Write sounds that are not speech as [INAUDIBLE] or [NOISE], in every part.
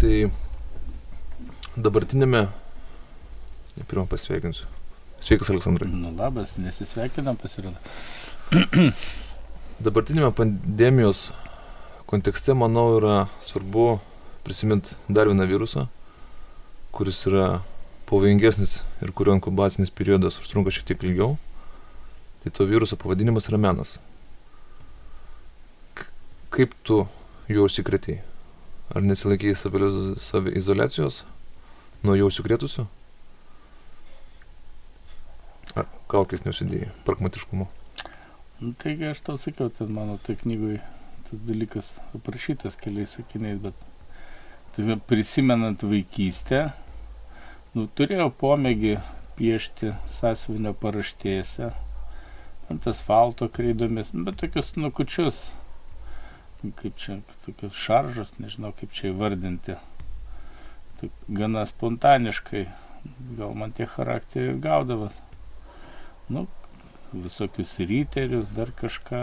Tai dabartinėme, ne pirmą pasveikinsiu. Sveikas, Aleksandrai. Nu labas, nesisveikinam pasirodo. [CLEARS THROAT] Dabartinėme pandemijos kontekste, manau, yra svarbu prisiminti dar vieną virusą, kuris yra pavojingesnis ir kurio inkubacinis periodas užtrunka šiek tiek ilgiau. Tai to viruso pavadinimas yra menas. Kaip tu juo užsikrėtėjai? Ar nesilaikėjai saviizolacijos nuo jau užsikrėtusių? Ar kaukės neužsidėjai? Pragmatiškumu. Nu, taigi aš tau sakiau, ten mano tai knygui tas dalykas aprašytas keliais sakiniais, bet tai prisimenant vaikystę, nu, turėjau pomėgį piešti sąsiuvinio paraštėse, ant asfalto kreidomis, nu, bet tokius nukučius, nu, kaip čia, tokius šaržus, nežinau kaip čia įvardinti. Taip, gana spontaniškai, gal man tie charakteriai ir gaudavas. Nu, visokius ryterius, dar kažką.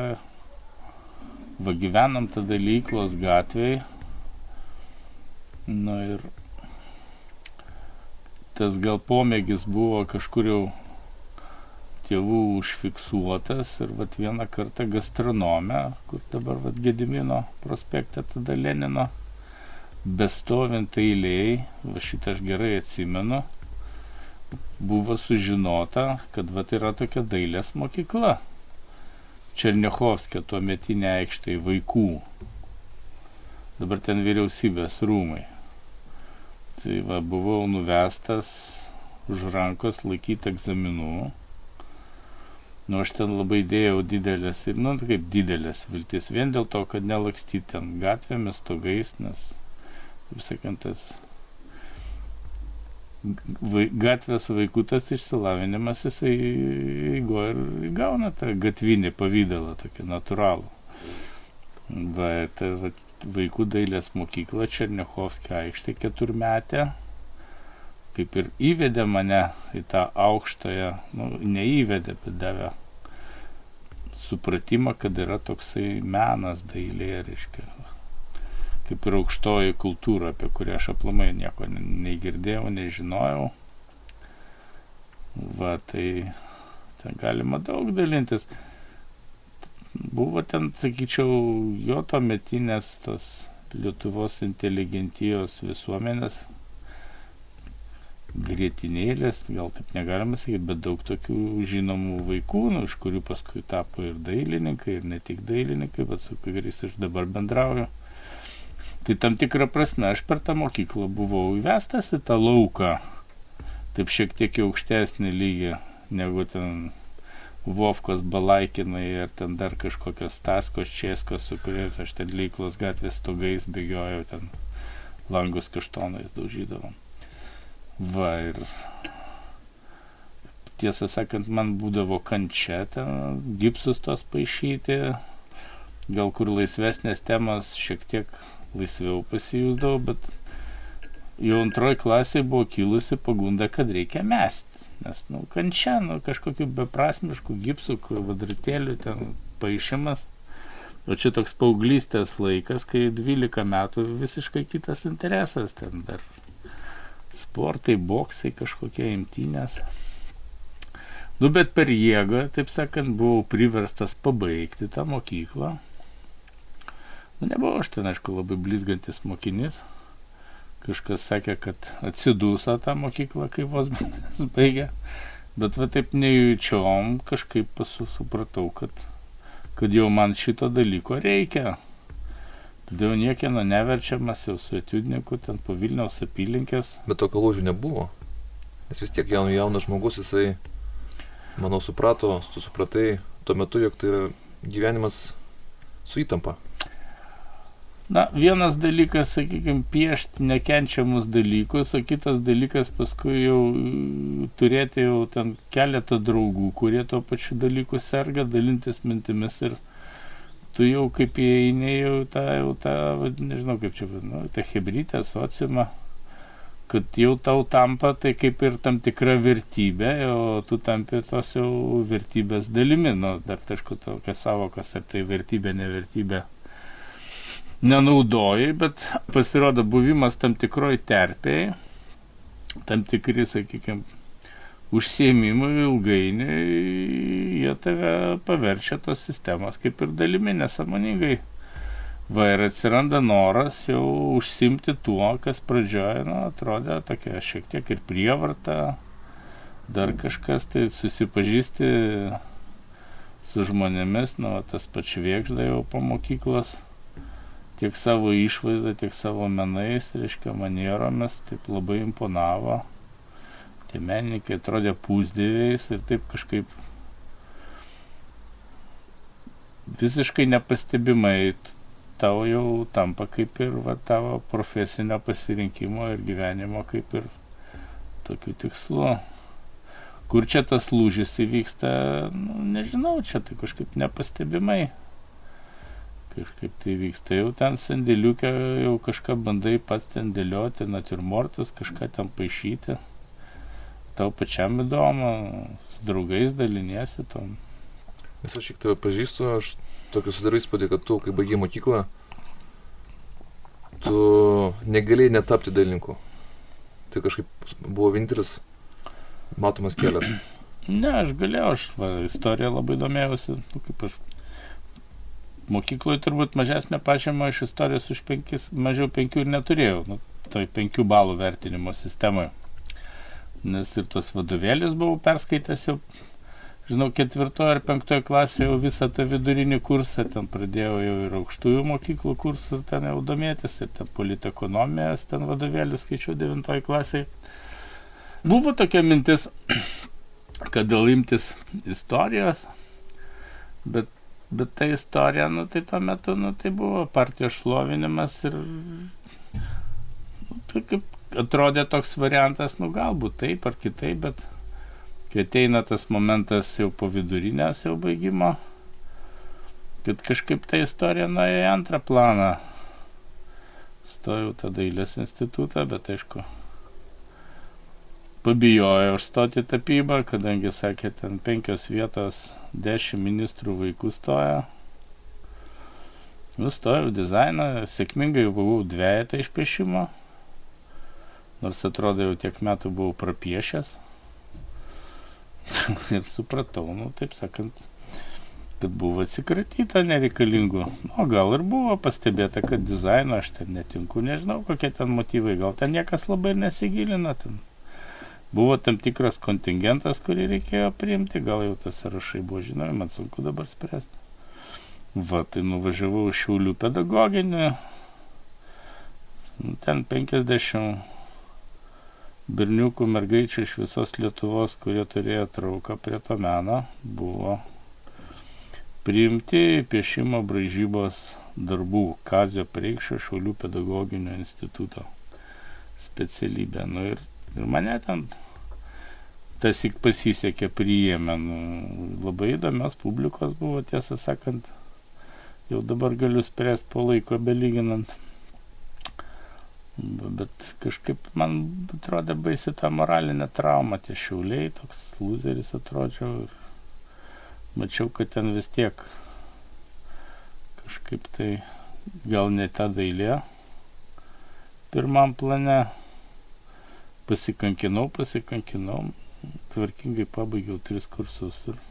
Va gyvenam tada Lyklos gatvėje. Nu ir tas gal pomėgis buvo kažkur jau tėvų užfiksuotas ir vat vieną kartą gastronome, kur dabar vat Gedimino prospekte tada Lenino, bestovint eilėjai, va šitą aš gerai atsimenu, buvo sužinota, kad vat yra tokia dailės mokykla. Černiachovskė tuo metinė aikštai vaikų. Dabar ten vyriausybės rūmai. Tai va, buvau nuvestas už rankos laikyti egzaminų. Nu, aš ten labai dėjau didelės ir, nu, kaip didelės viltis, vien dėl to, kad nelakstyti ten gatvėmis, stogais, nes, taip sakant, tas vai, gatvės vaikų tas išsilavinimas, jisai įgo ir įgauna tą gatvinį pavydalą, tokį natūralų. Va, ta va, vaikų dailės mokykla Černiachovskio aikštė keturmetė, kaip ir įvedė mane į tą aukštąją, nu, neįvedė, bet davė supratimą, kad yra toksai menas dailė, reiškia, kaip ir aukštoji kultūra, apie kurią aš aplamai nieko ne- nei girdėjau, nei žinojau. Va, tai ten galima daug dalintis. Buvo ten, sakyčiau, jo to metinės tos Lietuvos inteligentijos visuomenės grėtinėlės, gal taip negalima sakyti, bet daug tokių žinomų vaikų, nu, iš kurių paskui tapo ir dailininkai, ir ne tik dailininkai, bet su kuriais aš dabar bendrauju. Tai tam tikrą prasme aš per tą mokyklą buvau įvestas į tą lauką, taip šiek tiek aukštesnį lygį, negu ten Vovkos balaikinai ir ten dar kažkokios taskos českos, su kuriais aš ten Lyklos gatvės stogais bėgiojau, ten langus kaštonais daužydavom. Va ir tiesą sakant, man būdavo kančia ten gipsus tos paaišyti, gal kur laisvesnės temos šiek tiek laisviau pasijūsdavau, bet jau antroji klasė buvo kilusi pagunda, kad reikia mesti. Nes, nu, kančia, nu, kažkokių beprasmiškų gipsų, kvadratėlių ten paaišymas. O čia toks paauglystės laikas, kai 12 metų visiškai kitas interesas ten dar. Sportai, boksai, kažkokie imtynės. Nu, bet per jėgą, taip sakant, buvau priverstas pabaigti tą mokyklą. Nu, nebuvau aš ten, aišku, labai blizgantis mokinys. Kažkas sakė, kad atsidūso tą mokyklą, kai vos [LAUGHS] baigė. Bet va taip nejučiom kažkaip supratau, kad, kad jau man šito dalyko reikia. Todėl niekieno neverčiamas jau su etiudniku ten po Vilniaus apylinkės. Bet tokio lūžio nebuvo. Nes vis tiek jaun, jaunas žmogus, jisai, manau, suprato, tu supratai tuo metu, jog tai yra gyvenimas su įtampa. Na, vienas dalykas, sakykime, piešti nekenčiamus dalykus, o kitas dalykas paskui jau mm, turėti jau ten keletą draugų, kurie tuo pačiu dalyku serga, dalintis mintimis ir tu jau kaip įeini jau tą, jau tą, nežinau kaip čia vadinu, tą hebrytę, sociumą, kad jau tau tampa tai kaip ir tam tikra vertybė, o tu tampi tos jau vertybės dalimi, nu, dar aišku, tokias savokas, ar tai vertybė, nevertybė nenaudojai, bet pasirodo buvimas tam tikroj terpėjai, tam tikri, sakykime, užsiemimai ilgainiui, jie tave paverčia tos sistemos kaip ir dalimi nesamoningai. Va ir atsiranda noras jau užsimti tuo, kas pradžioje, na, atrodė tokia šiek tiek ir prievarta, dar kažkas, tai susipažįsti su žmonėmis, nu, tas pats vėkžda jau po mokyklos, tiek savo išvaizdą, tiek savo menais, reiškia, manieromis, taip labai imponavo. Tie menininkai atrodė pusdėviais ir taip kažkaip visiškai nepastebimai tau jau tampa kaip ir va, tavo profesinio pasirinkimo ir gyvenimo kaip ir tokiu tikslu kur čia tas lūžis įvyksta, nu, nežinau, čia tai kažkaip nepastebimai. Kažkaip tai vyksta, jau ten sandėliukė, jau kažką bandai pats ten dėlioti, natiurmortus, kažką ten paaišyti. Tau pačiam įdomu, su draugais daliniesi tom. Nes aš šiek tiek pažįstu, aš tokį sudarai įspūdį, kad tu, kai baigiai mokyklą, tu negalėjai netapti dalininku. Tai kažkaip buvo vienintelis matomas kelias? [CLEARS THROAT] Ne, aš galėjau, aš va, istoriją labai domėjausi, nu, kaip aš mokykloje turbūt mažesnę pažymą iš istorijos už penkis, mažiau penkių ir neturėjau, nu, toj penkių balų vertinimo sistemoje. Nes ir tos vadovėlius buvau perskaitęs jau, žinau, ketvirtoje ar penktoje klasėje jau visą tą vidurinį kursą, ten pradėjau jau ir aukštųjų mokyklų kursų ten jau domėtis, ir ten politekonomijos, ten vadovėlius skaičiau devintoje klasėje. Buvo tokia mintis, [CLEARS THROAT] kad dėl imtis istorijos, bet, bet ta istorija, nu tai tuo metu, nu tai buvo partijos šlovinimas ir nu, tai kaip atrodė toks variantas, nu galbūt taip ar kitaip, bet kai ateina tas momentas jau po vidurinės jau baigimo, kad kažkaip ta istorija nuėjo į antrą planą. Stojau tada dailės institutą, bet aišku, pabijojo užstoti tapybą, kadangi sakė, ten penkios vietos, dešimt ministrų vaikų stoja. Nustojau dizainą, sėkmingai buvau dviejatą iš piešimo, nors atrodo jau tiek metų buvau prapiešęs. [LAUGHS] ir supratau, nu taip sakant, kad buvo atsikratyta nereikalingų. O gal ir buvo pastebėta, kad dizaino aš ten netinku, nežinau kokie ten motyvai, gal ten niekas labai nesigilina. Ten buvo tam tikras kontingentas, kurį reikėjo priimti, gal jau tas sąrašai buvo žinomi, man sunku dabar spręsti. Va, tai nuvažiavau Šiaulių pedagoginį, ten 50 berniukų mergaičių iš visos Lietuvos, kurie turėjo trauką prie to meno, buvo priimti piešimo bražybos darbų Kazio Preikščio Šiaulių pedagoginio instituto specialybę. Nu, ir Ir mane ten tas tik pasisekė priėmė. Nu, labai įdomios publikos buvo, tiesą sakant. Jau dabar galiu spręsti po laiko belyginant. Bet kažkaip man atrodė baisi ta moralinė trauma, tie šiauliai, toks loseris atrodžiau. Ir mačiau, kad ten vis tiek kažkaip tai gal ne ta dailė pirmam plane pasikankinau, pasikankinau, tvarkingai pabaigiau tris kursus ir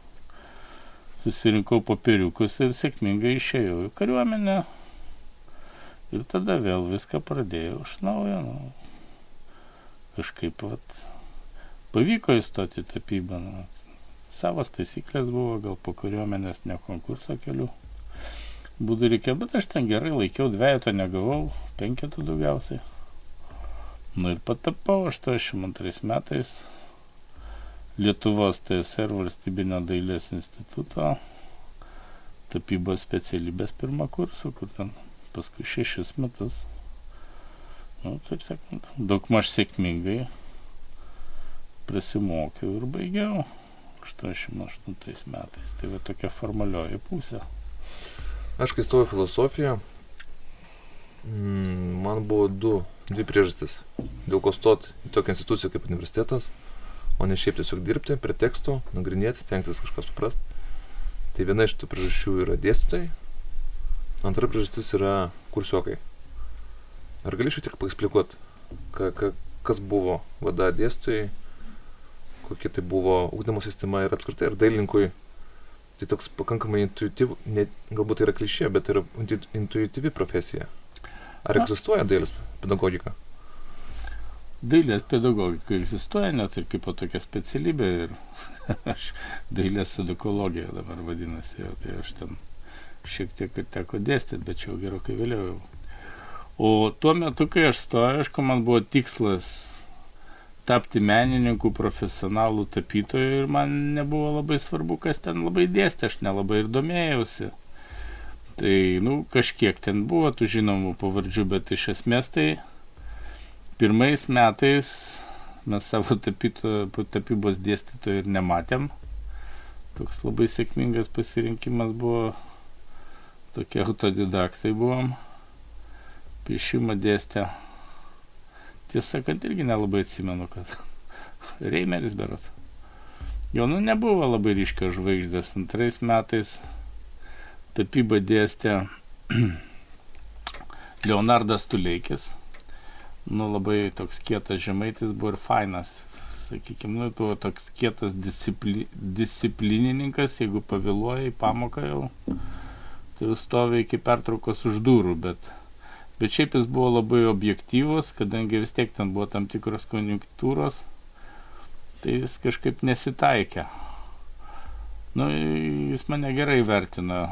susirinkau popieriukus ir sėkmingai išėjau į kariuomenę. Ir tada vėl viską pradėjau iš naujo. Nu, kažkaip vat, pavyko įstoti tapybą. Nu, savas taisyklės buvo, gal po kariuomenės ne konkurso keliu. Būdų reikėjo, bet aš ten gerai laikiau, dviejato negavau, penketų daugiausiai. Nu ir patapau 82 metais Lietuvos TSR valstybinio dailės instituto tapybos specialybės pirmą kursą, kur ten paskui šešis metus, nu, taip sakant, daug maž sėkmingai prasimokiau ir baigiau 88 metais. Tai va tokia formalioji pusė. Aš kai stojau filosofiją, Mm, man buvo du, dvi priežastis, dėl ko stoti į tokią instituciją kaip universitetas, o ne šiaip tiesiog dirbti prie tekstų, nagrinėti, stengtis kažką suprasti. Tai viena iš tų priežasčių yra dėstytojai, antra priežastis yra kursiokai. Ar gali šiek tiek paeksplikuoti, ka, ka, kas buvo vada dėstytojai, kokia tai buvo ūkdymo sistema ir apskritai, ar dailininkui tai toks pakankamai intuityv, ne, galbūt tai yra klišė, bet yra intuityvi profesija. Ar egzistuoja dailės pedagogika? Dailės pedagogika egzistuoja net ir kaip tokia specialybė ir [LAUGHS] aš dailės edukologija dabar vadinasi, jau, tai aš ten šiek tiek teko dėstyti, bet čia jau gerokai vėliau. O tuo metu, kai aš stojau, aišku, man buvo tikslas tapti menininku, profesionalų tapytoju ir man nebuvo labai svarbu, kas ten labai dėstė, aš nelabai ir domėjausi. Tai, nu, kažkiek ten buvo tų žinomų pavardžių, bet iš esmės tai pirmais metais mes savo tapyto, tapybos dėstytojų ir nematėm. Toks labai sėkmingas pasirinkimas buvo, tokie autodidaktai buvom piešimą dėstė. Tiesą sakant, irgi nelabai atsimenu, kad [LAUGHS] Reimeris berat. Jo, nu, nebuvo labai ryškios žvaigždės. Antrais metais tapybą dėstė [CLEARS THROAT] Leonardas Tuleikis. Nu, labai toks kietas žemaitis buvo ir fainas. Sakykime, nu, buvo toks kietas discipli, disciplinininkas, jeigu pavėluoja į pamoką jau stovi iki pertraukos už durų, bet Bet šiaip jis buvo labai objektyvus, kadangi vis tiek ten buvo tam tikros konjunktūros, tai jis kažkaip nesitaikė. Nu, jis mane gerai vertino.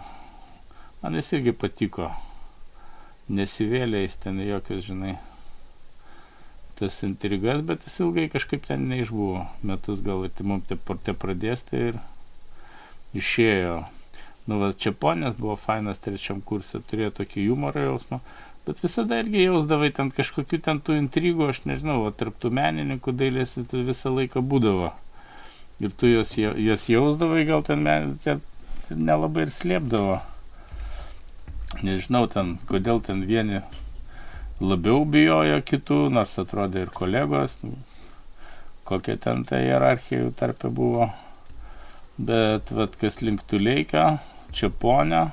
Man jis irgi patiko. Nesivėlė jis ten jokios, žinai, tas intrigas, bet jis ilgai kažkaip ten neišbuvo. Metus gal tai mums te, te pradės tai ir išėjo. Nu, va, Čiaponės buvo fainas trečiam kursė, turėjo tokį humoro jausmą, Bet visada irgi jausdavai ten kažkokių ten tų intrigų, aš nežinau, o tarp tų menininkų dailės tai visą laiką būdavo. Ir tu jos, jos jausdavai, gal ten, ten nelabai ir slėpdavo. Nežinau ten, kodėl ten vieni labiau bijojo kitų, nors atrodė ir kolegos, kokia ten ta hierarchija jų tarpe buvo. Bet, vad, kas link Tuleikio, Čiaponio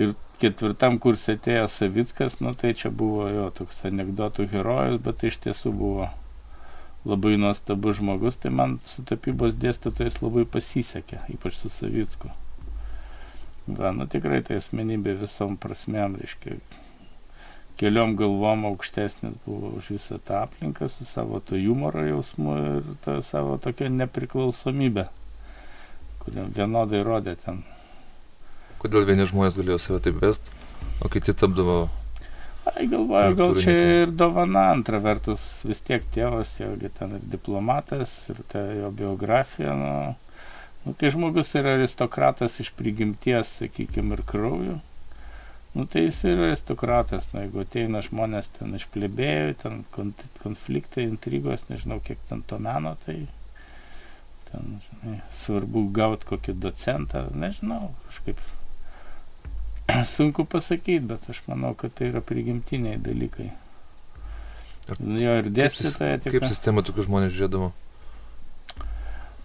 ir ketvirtam kurse atėjo Savickas, nu tai čia buvo jo toks anegdotų herojus, bet tai iš tiesų buvo labai nuostabus žmogus, tai man su tapybos dėstytojais labai pasisekė, ypač su Savicku. Va, nu tikrai tai asmenybė visom prasmėm, reiškia, keliom galvom aukštesnis buvo už visą tą aplinką su savo to humoro jausmu ir tą savo tokią nepriklausomybę, kurią vienodai rodė ten? Kodėl vieni žmonės galėjo save taip vest, o kiti tapdavo... Ai, galvoju, gal čia ir dovana, antra vertus, vis tiek tėvas, jogi ten ir diplomatas, ir ta jo biografija, nu, nu, kai žmogus yra aristokratas iš prigimties, sakykime, ir kraujo, nu, tai jis yra aristokratas, nu, jeigu ateina žmonės ten iš plebėjų, ten konfliktai, intrigos, nežinau, kiek ten to meno, tai ten, žinai, svarbu gauti kokį docentą, nežinau, kažkaip [CLEARS THROAT] Sunku pasakyti, bet aš manau, kad tai yra prigimtiniai dalykai. Jo ir dėstytoja tik. Kaip sistema tokius žmonės žiūrėdavo?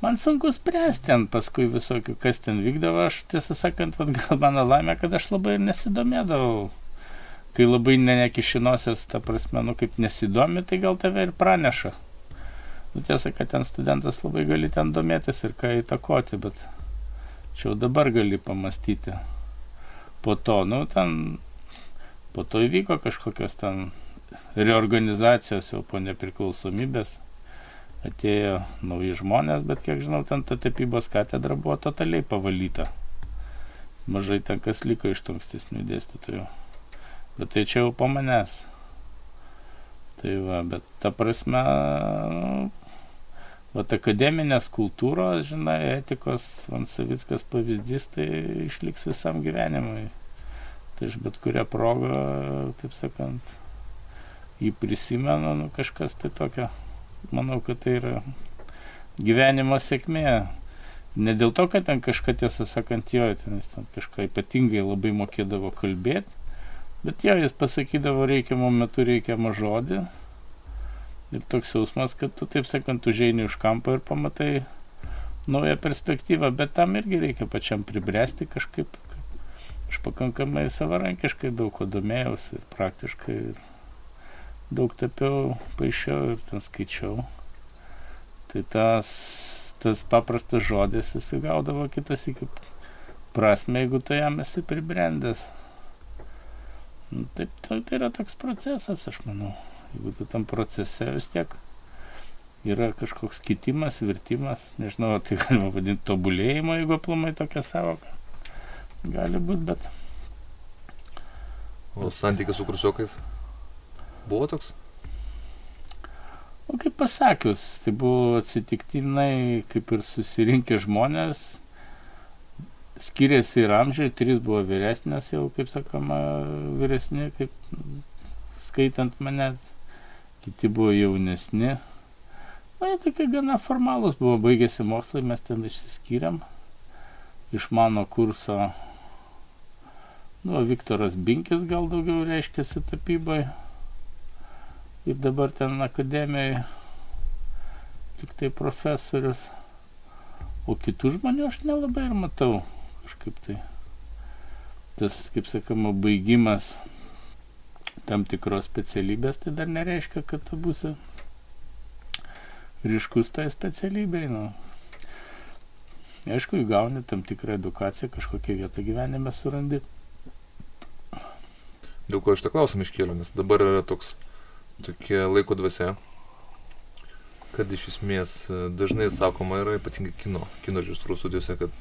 Man sunku spręsti ten paskui visokių, kas ten vykdavo. Aš tiesą sakant, gal mano laimė, kad aš labai ir nesidomėdavau. Kai labai nenekišinosios, ta prasme, nu kaip nesidomi, tai gal tave ir praneša. Nu tiesa, kad ten studentas labai gali ten domėtis ir ką įtakoti, bet čia jau dabar gali pamastyti po to, nu, ten, po to įvyko kažkokios ten reorganizacijos jau po nepriklausomybės, atėjo nauji žmonės, bet kiek žinau, ten ta tapybos katedra buvo totaliai pavalyta. Mažai ten kas liko iš tų ankstesnių dėstytojų. Bet tai čia jau po manęs. Tai va, bet ta prasme, nu, Vat akademinės kultūros, žinai, etikos, Vansavickas pavyzdys, tai išliks visam gyvenimui. Tai iš bet kurią progą, taip sakant, jį prisimenu, nu kažkas tai tokio, manau, kad tai yra gyvenimo sėkmė. Ne dėl to, kad ten kažką tiesą sakant jo, ten jis ten kažką ypatingai labai mokėdavo kalbėti, bet jo, jis pasakydavo reikiamų metų reikiamą žodį Ir toks jausmas, kad tu, taip sakant, užeini už kampo ir pamatai naują perspektyvą, bet tam irgi reikia pačiam pribręsti kažkaip. Aš pakankamai savarankiškai daug ko domėjausi praktiškai ir daug tapiau, paaišiau ir ten skaičiau. Tai tas, tas paprastas žodis įsigaudavo kitas iki prasme, jeigu tu jam esi pribrendęs. Nu, taip, tai, tai yra toks procesas, aš manau. Jeigu tu tam procese vis tiek yra kažkoks kitimas, virtimas, nežinau, tai galima vadinti tobulėjimo, jeigu aplamai tokia savoka. Gali būti, bet. O santykis su kursiokais? Buvo toks? O kaip pasakius, tai buvo atsitiktinai kaip ir susirinkę žmonės, skiriasi ir amžiai, trys buvo vyresnės jau, kaip sakoma, vyresni, kaip skaitant mane, kiti buvo jaunesni. Na, jie tokie gana formalūs buvo, baigėsi mokslai, mes ten išsiskyrėm. Iš mano kurso, nu, Viktoras Binkis gal daugiau reiškiasi tapybai. Ir dabar ten akademijoje tik tai profesorius. O kitų žmonių aš nelabai ir matau kažkaip tai. Tas, kaip sakoma, baigimas tam tikros specialybės, tai dar nereiškia, kad tu būsi ryškus tai specialybei. Nu. Aišku, įgauni tam tikrą edukaciją, kažkokią vietą gyvenime surandi. Dėl ko aš tą klausimą iškėliau, nes dabar yra toks tokia laiko dvasia, kad iš esmės e, dažnai sakoma yra ypatingai kino, kino režisūrų studijose, kad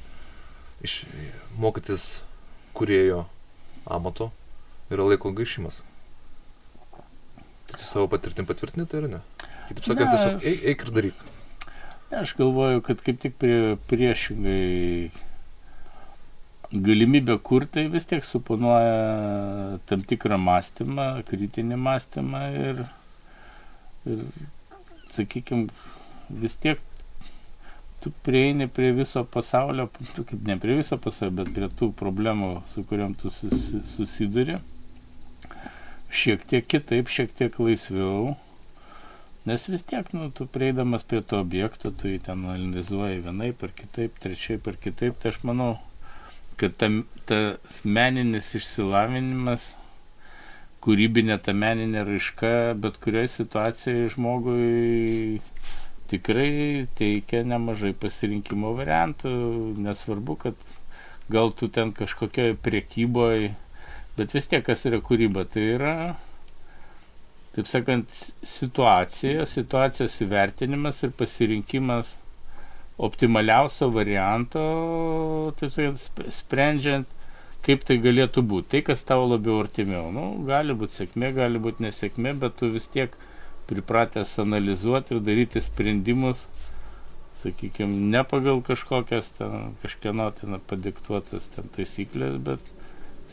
iš, mokytis kurėjo amato yra laiko gaišimas. Tai savo patirtim patvirtini tai ar ne? Kitaip sakant, tiesiog eik, eik ir daryk. Aš galvoju, kad kaip tik prie, priešingai galimybė kurti vis tiek suponuoja tam tikrą mąstymą, kritinį mąstymą ir, ir sakykime, vis tiek tu prieini prie viso pasaulio, tu kaip ne prie viso pasaulio, bet prie tų problemų, su kuriuom tu susiduri šiek tiek kitaip, šiek tiek laisviau, nes vis tiek, nu, tu prieidamas prie to objekto, tu jį ten analizuoji vienai per kitaip, trečiai per kitaip, tai aš manau, kad ta, tas meninis išsilavinimas, kūrybinė ta meninė raiška, bet kurioje situacijoje žmogui tikrai teikia nemažai pasirinkimo variantų, nesvarbu, kad gal tu ten kažkokioje priekyboje Bet vis tiek, kas yra kūryba, tai yra, taip sakant, situacija, situacijos įvertinimas ir pasirinkimas optimaliausio varianto, taip sakant, sprendžiant, kaip tai galėtų būti. Tai, kas tau labiau artimiau. Nu, gali būti sėkmė, gali būti nesėkmė, bet tu vis tiek pripratęs analizuoti ir daryti sprendimus, sakykime, ne pagal kažkokias ten, kažkieno ten padiktuotas ten taisyklės, bet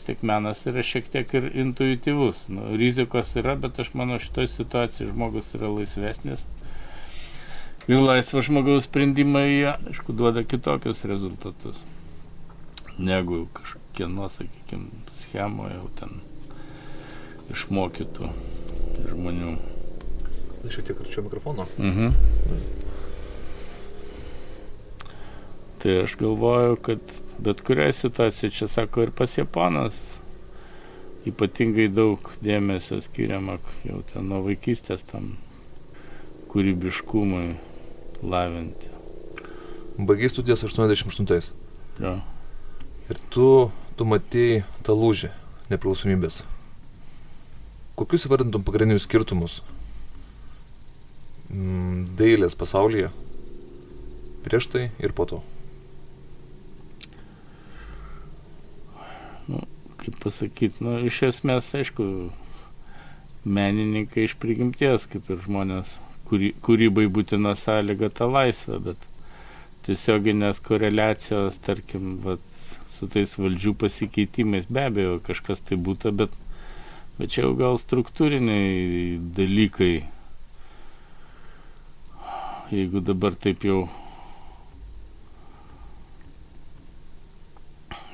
tiek menas yra šiek tiek ir intuityvus. Nu, rizikos yra, bet aš manau šitoje situacijoje žmogus yra laisvesnis. Ir laisvo žmogaus sprendimai, aišku, duoda kitokius rezultatus negu kažkieno, sakykime, schemoje jau ten išmokytų žmonių. Šiek tiek arčiau mikrofono. Mhm. Tai aš galvoju, kad bet kurioje situacijoje, čia sako ir pas Japonas, ypatingai daug dėmesio skiriama jau ten nuo vaikystės tam kūrybiškumui lavinti. Baigiai studijas 88. Jo. Ir tu, tu matėjai tą lūžį nepriklausomybės. Kokius įvardintum pagrindinius skirtumus dailės pasaulyje prieš tai ir po to? kaip pasakyti, nu, iš esmės, aišku, menininkai iš prigimties, kaip ir žmonės, kuri, kūrybai būtina sąlyga ta laisvė, bet tiesioginės koreliacijos, tarkim, vat, su tais valdžių pasikeitimais, be abejo, kažkas tai būtų, bet, bet čia jau gal struktūriniai dalykai. Jeigu dabar taip jau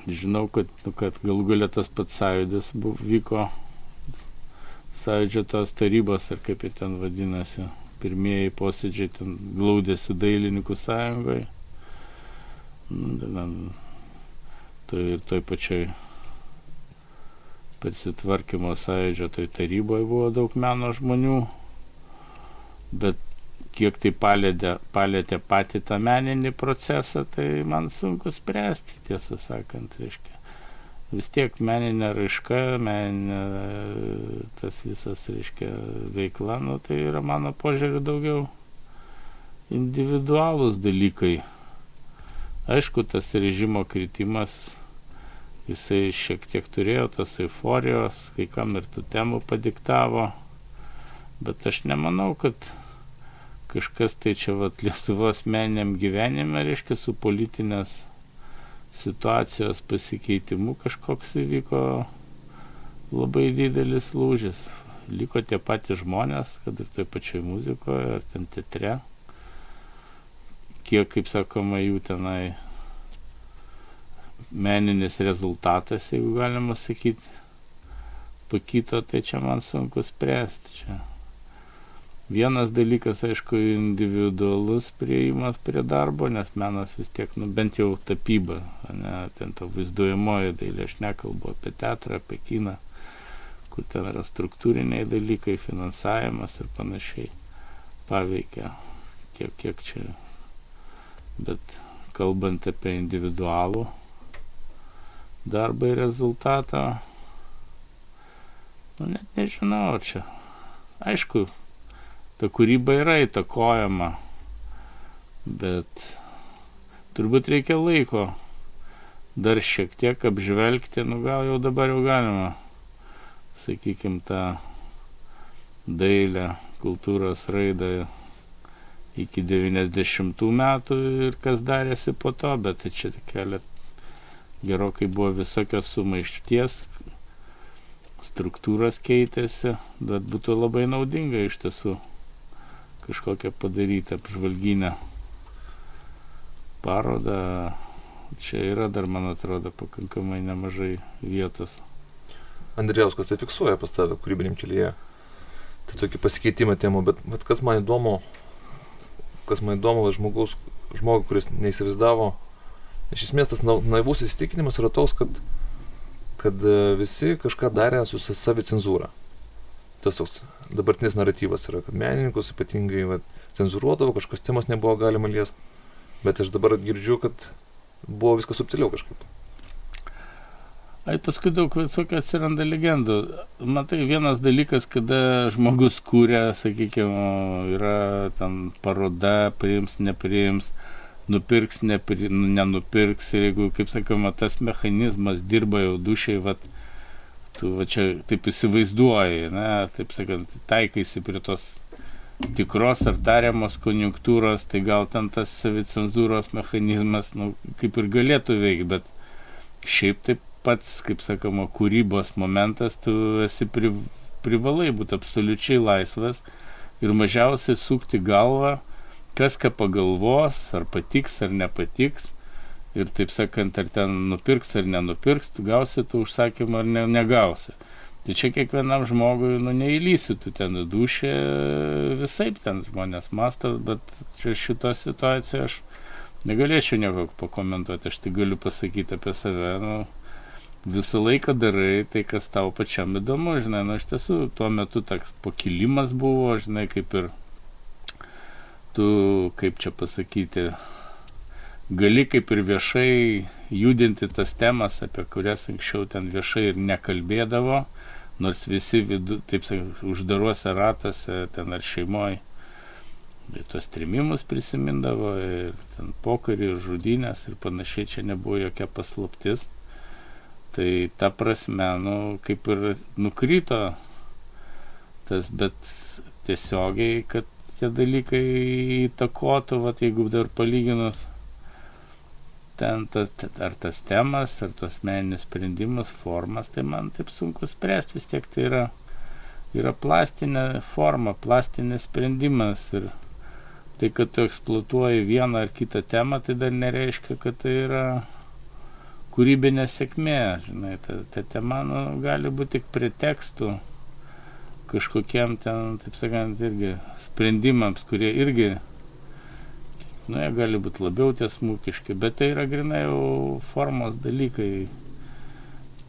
žinau, kad, kad galų galia tas pats sąjūdis buvo, vyko sąjūdžio tos tarybos, ar kaip jie ten vadinasi, pirmieji posėdžiai ten glaudėsi dailininkų sąjungoje. Nu, ten, toj, toj pačioj persitvarkymo sąjūdžio toj taryboje buvo daug meno žmonių, bet kiek tai palėtė, palėtė patį tą meninį procesą, tai man sunku spręsti, tiesą sakant, reiškia. Vis tiek meninė raiška, meninė tas visas, reiškia, veikla, nu, tai yra mano požiūriu daugiau individualūs dalykai. Aišku, tas režimo kritimas, jisai šiek tiek turėjo tos euforijos, kai kam ir tų temų padiktavo, bet aš nemanau, kad kažkas tai čia vat Lietuvos meniniam gyvenime, reiškia, su politinės situacijos pasikeitimu kažkoks įvyko labai didelis lūžis. Liko tie patys žmonės, kad ir toj pačioj muzikoje, ar ten teatre. Kiek, kaip sakoma, jų tenai meninis rezultatas, jeigu galima sakyti, pakito, tai čia man sunku spręsti. Vienas dalykas, aišku, individualus prieimas prie darbo, nes menas vis tiek, nu, bent jau tapyba, ne, ten to vaizduojamoji dailė, aš nekalbu apie teatrą, apie kiną, kur ten yra struktūriniai dalykai, finansavimas ir panašiai paveikia, kiek, kiek čia. Bet kalbant apie individualų darbą ir rezultatą, nu, net nežinau čia. Aišku, ta kūryba yra įtakojama, bet turbūt reikia laiko dar šiek tiek apžvelgti, nu gal jau dabar jau galima, sakykime, tą dailę, kultūros raidą iki 90 metų ir kas darėsi po to, bet tai čia kelia gerokai buvo visokios sumaišties, struktūros keitėsi, bet būtų labai naudinga iš tiesų kažkokią padaryti apžvalginę parodą. Čia yra dar, man atrodo, pakankamai nemažai vietos. Andrijauskas tai fiksuoja pas tave kūrybiniam kelyje. Tai tokį pasikeitimą temų, bet, bet kas man įdomu, kas man įdomu, žmogus, žmogui, kuris neįsivaizdavo, iš esmės tas naivus įsitikinimas yra toks, kad, kad e, visi kažką darė su savicenzūra tas toks dabartinis naratyvas yra, kad menininkus ypatingai va, cenzuruodavo, kažkokios temos nebuvo galima liesti, bet aš dabar girdžiu, kad buvo viskas subtiliau kažkaip. Ai, paskui daug visokių atsiranda legendų. Matai, vienas dalykas, kada žmogus kūrė, sakykime, yra ten paroda, priims, nepriims, nupirks, nepri, nenupirks ir jeigu, kaip sakoma, tas mechanizmas dirba jau dušiai, vat, tu va čia taip įsivaizduoji, na, taip sakant, taikaisi prie tos tikros ar tariamos konjunktūros, tai gal ten tas savicenzūros mechanizmas, nu, kaip ir galėtų veikti, bet šiaip taip pats, kaip sakoma, kūrybos momentas, tu esi pri, privalai būti absoliučiai laisvas ir mažiausiai sukti galvą, kas ką pagalvos, ar patiks ar nepatiks ir taip sakant, ar ten nupirks ar nenupirks, tu gausi tų užsakymą ar ne, negausi. Tai čia kiekvienam žmogui, nu, neįlysi, tu ten dušė, visai ten žmonės masto, bet čia šito situacijoje aš negalėčiau nieko pakomentuoti, aš tai galiu pasakyti apie save, nu, visą laiką darai tai, kas tau pačiam įdomu, žinai, nu, iš tiesų, tuo metu toks pakilimas buvo, žinai, kaip ir tu, kaip čia pasakyti, gali kaip ir viešai judinti tas temas, apie kurias anksčiau ten viešai ir nekalbėdavo, nors visi, vidu, taip sakant, uždaruose ratuose ten ar šeimoje tuos trimimus prisimindavo ir ten pokarį, ir žudynės ir panašiai čia nebuvo jokia paslaptis. Tai ta prasme, nu, kaip ir nukrito tas, bet tiesiogiai, kad tie dalykai įtakotų, va, jeigu dar palyginus ten tas, ar tas temas, ar tos meninius sprendimus, formas, tai man taip sunku spręsti, vis tiek tai yra, yra plastinė forma, plastinis sprendimas ir tai, kad tu eksploatuoji vieną ar kitą temą, tai dar nereiškia, kad tai yra kūrybinė sėkmė, žinai, ta, ta tema nu, gali būti tik pretekstų kažkokiem ten, taip sakant, irgi sprendimams, kurie irgi nu, jie gali būti labiau tiesmukiški, bet tai yra grinai jau formos dalykai.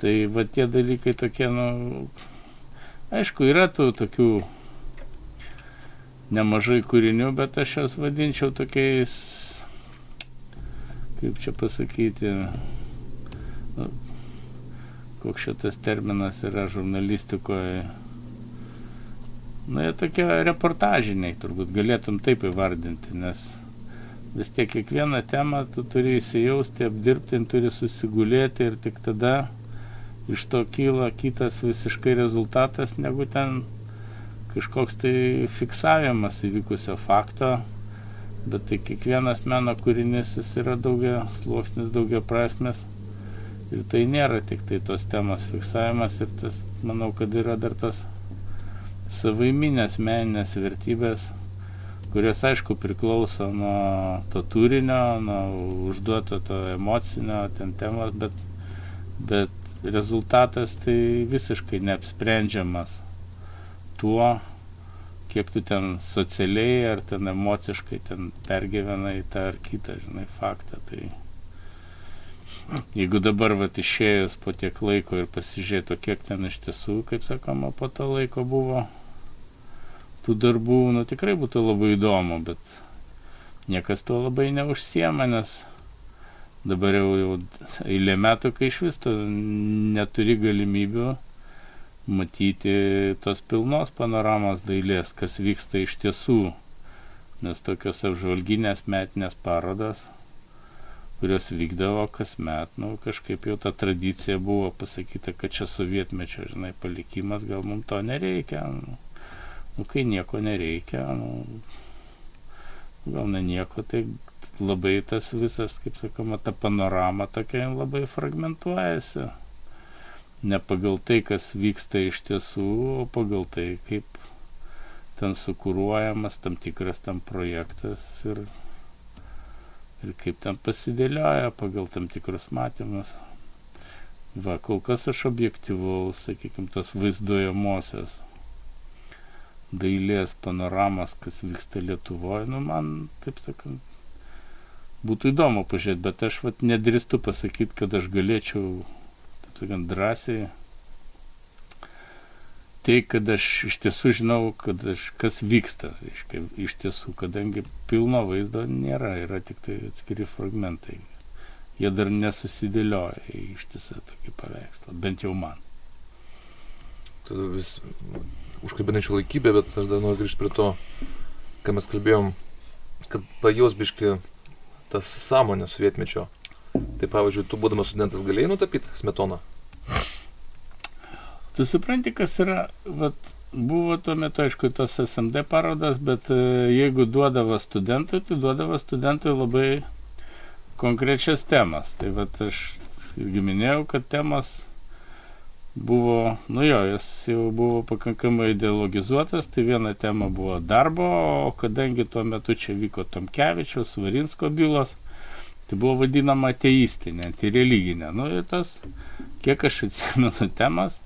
Tai va tie dalykai tokie, nu, aišku, yra tų tokių nemažai kūrinių, bet aš juos vadinčiau tokiais, kaip čia pasakyti, nu, koks šitas terminas yra žurnalistikoje. Na, jie tokie reportažiniai, turbūt galėtum taip įvardinti, nes vis tiek kiekvieną temą tu turi įsijausti, apdirbti, turi susigulėti ir tik tada iš to kyla kitas visiškai rezultatas, negu ten kažkoks tai fiksavimas įvykusio fakto, bet tai kiekvienas meno kūrinys jis yra daugia sluoksnis, daugia prasmes ir tai nėra tik tai tos temos fiksavimas ir tas, manau, kad yra dar tos savaiminės meninės vertybės, kurios aišku priklauso nuo to turinio, nuo užduoto to emocinio ten temos, bet, bet rezultatas tai visiškai neapsprendžiamas tuo, kiek tu ten socialiai ar ten emociškai ten pergyvenai tą ar kitą, žinai, faktą. Tai jeigu dabar vat išėjus po tiek laiko ir pasižiūrėtų, kiek ten iš tiesų, kaip sakoma, po to laiko buvo tų darbų, nu tikrai būtų labai įdomu, bet niekas tuo labai neužsiema, nes dabar jau, jau eilė metų, kai iš vis tu neturi galimybių matyti tos pilnos panoramos dailės, kas vyksta iš tiesų. Nes tokios apžvalginės metinės parodas, kurios vykdavo kasmet, nu, kažkaip jau ta tradicija buvo pasakyta, kad čia sovietmečio, žinai, palikimas, gal mums to nereikia. Nu, nu kai nieko nereikia, nu, gal ne nieko, tai labai tas visas, kaip sakoma, ta panorama tokia labai fragmentuojasi. Ne pagal tai, kas vyksta iš tiesų, o pagal tai, kaip ten sukūruojamas tam tikras tam projektas ir, ir kaip ten pasidėlioja pagal tam tikrus matymus. Va, kol kas aš objektyvaus, sakykime, tos vaizduojamosios dailės panoramos, kas vyksta Lietuvoje, nu man, taip sakant, būtų įdomu pažiūrėti, bet aš vat nedrįstu pasakyti, kad aš galėčiau, taip sakant, drąsiai tai, kad aš iš tiesų žinau, kad aš, kas vyksta, reiškia, iš tiesų, kadangi pilno vaizdo nėra, yra tik tai atskiri fragmentai. Jie dar nesusidėlioja į ištisą tokį paveikslą, bent jau man. Tada vis užkabinančių laikybę, bet aš dar noriu grįžti prie to, ką mes kalbėjom, kad pajus biški tas sąmonė sovietmečio. Tai pavyzdžiui, tu būdamas studentas galėjai nutapyti smetoną? Tu supranti, kas yra, vat, buvo tuo metu, aišku, tos SMD parodas, bet e, jeigu duodavo studentui, tai duodavo studentui labai konkrečias temas. Tai vat aš irgi minėjau, kad temas buvo, nu jo, jis jau buvo pakankamai ideologizuotas, tai viena tema buvo darbo, o kadangi tuo metu čia vyko Tomkevičiaus, Varinsko bylos, tai buvo vadinama ateistinė, antireliginė. Nu ir tas, kiek aš atsimenu temas,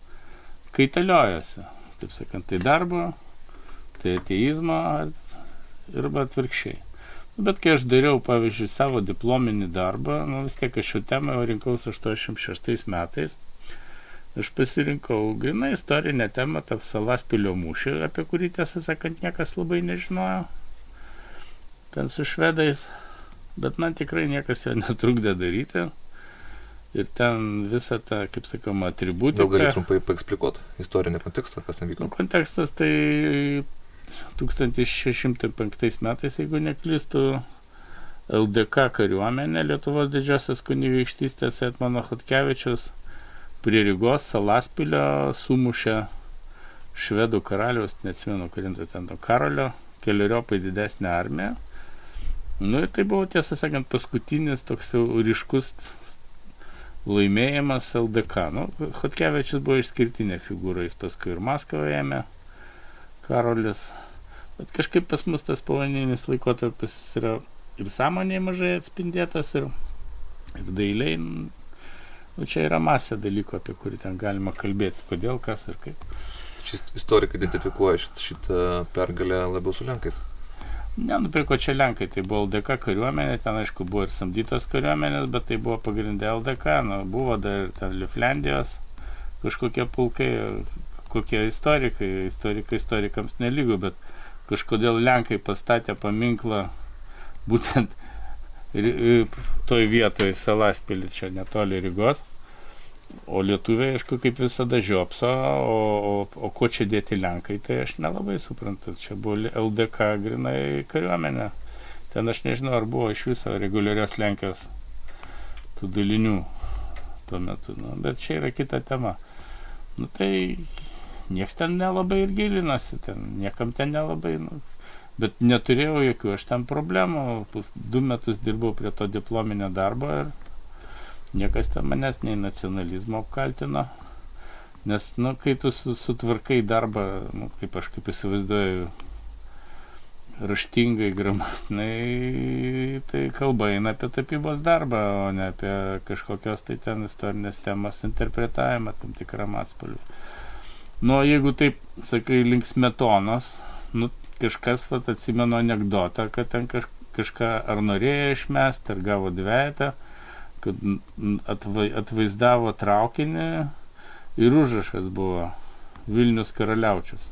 kaitaliojosi. Taip sakant, tai darbo, tai ateizmo arba atvirkščiai. Bet kai aš dariau, pavyzdžiui, savo diplominį darbą, nu vis tiek aš šią temą jau rinkausi 86 metais, aš pasirinkau grinai istorinę temą, tą Salaspilio mūšį, apie kurį tiesą sakant niekas labai nežinojo. Ten su švedais, bet man tikrai niekas jo netrukdė daryti. Ir ten visą tą, kaip sakoma, atributiką. Gal gali trumpai paeksplikuoti istorinį kontekstą, kas ten vyko? Nu, kontekstas tai 1605 metais, jeigu neklystu, LDK kariuomenė Lietuvos didžiosios kunigaikštystės Etmano Hotkevičius prie Rygos Salaspilio sumušė švedų karaliaus, neatsimenu, kurintą ten to karalio, keliariopai didesnę armiją. Nu ir tai buvo, tiesą sakant, paskutinis toks jau ryškus laimėjimas LDK. Nu, Hotkevičius buvo išskirtinė figūra, jis paskui ir Maskvą ėmė, Karolis. Bet kažkaip pas mus tas povanininis laikotarpis yra ir sąmonėje mažai atspindėtas, ir, ir dailiai. Nu, čia yra masė dalykų, apie kurį ten galima kalbėti, kodėl, kas ir kaip. Šis istorikai identifikuoja šitą pergalę labiau su Lenkais. Nenupirko čia Lenkai, tai buvo LDK kariuomenė, ten aišku buvo ir samdytos kariuomenės, bet tai buvo pagrindė LDK, nu, buvo dar ten Liuflendijos kažkokie pulkai, kokie istorikai, istorikai istorikams nelygų, bet kažkodėl Lenkai pastatė paminklą būtent toj vietoj Salaspilį, čia netoli Rygos. O lietuviai, aišku, kaip visada žiopso, o, o, o ko čia dėti Lenkai, tai aš nelabai suprantu. Čia buvo LDK grinai kariuomenė. Ten aš nežinau, ar buvo iš viso reguliarios Lenkijos tų dalinių tuo metu. Nu, bet čia yra kita tema. Nu tai nieks ten nelabai ir gilinasi, ten, niekam ten nelabai, nu, bet neturėjau jokių aš ten problemų, du metus dirbau prie to diplominio darbo ir niekas ten manęs nei nacionalizmo apkaltino, nes, nu, kai tu sutvarkai darbą, nu, kaip aš kaip įsivaizduoju, raštingai, gramatinai, tai kalba eina apie tapybos darbą, o ne apie kažkokios tai ten istorinės temos interpretavimą tam tikram atspalviu. Nu, jeigu taip, sakai, link smetonos, nu, kažkas, vat, atsimenu anegdotą, kad ten kaž, kažką ar norėjo išmesti, ar gavo dvietą, kad atva, atvaizdavo traukinį ir užrašas buvo Vilnius karaliaučius.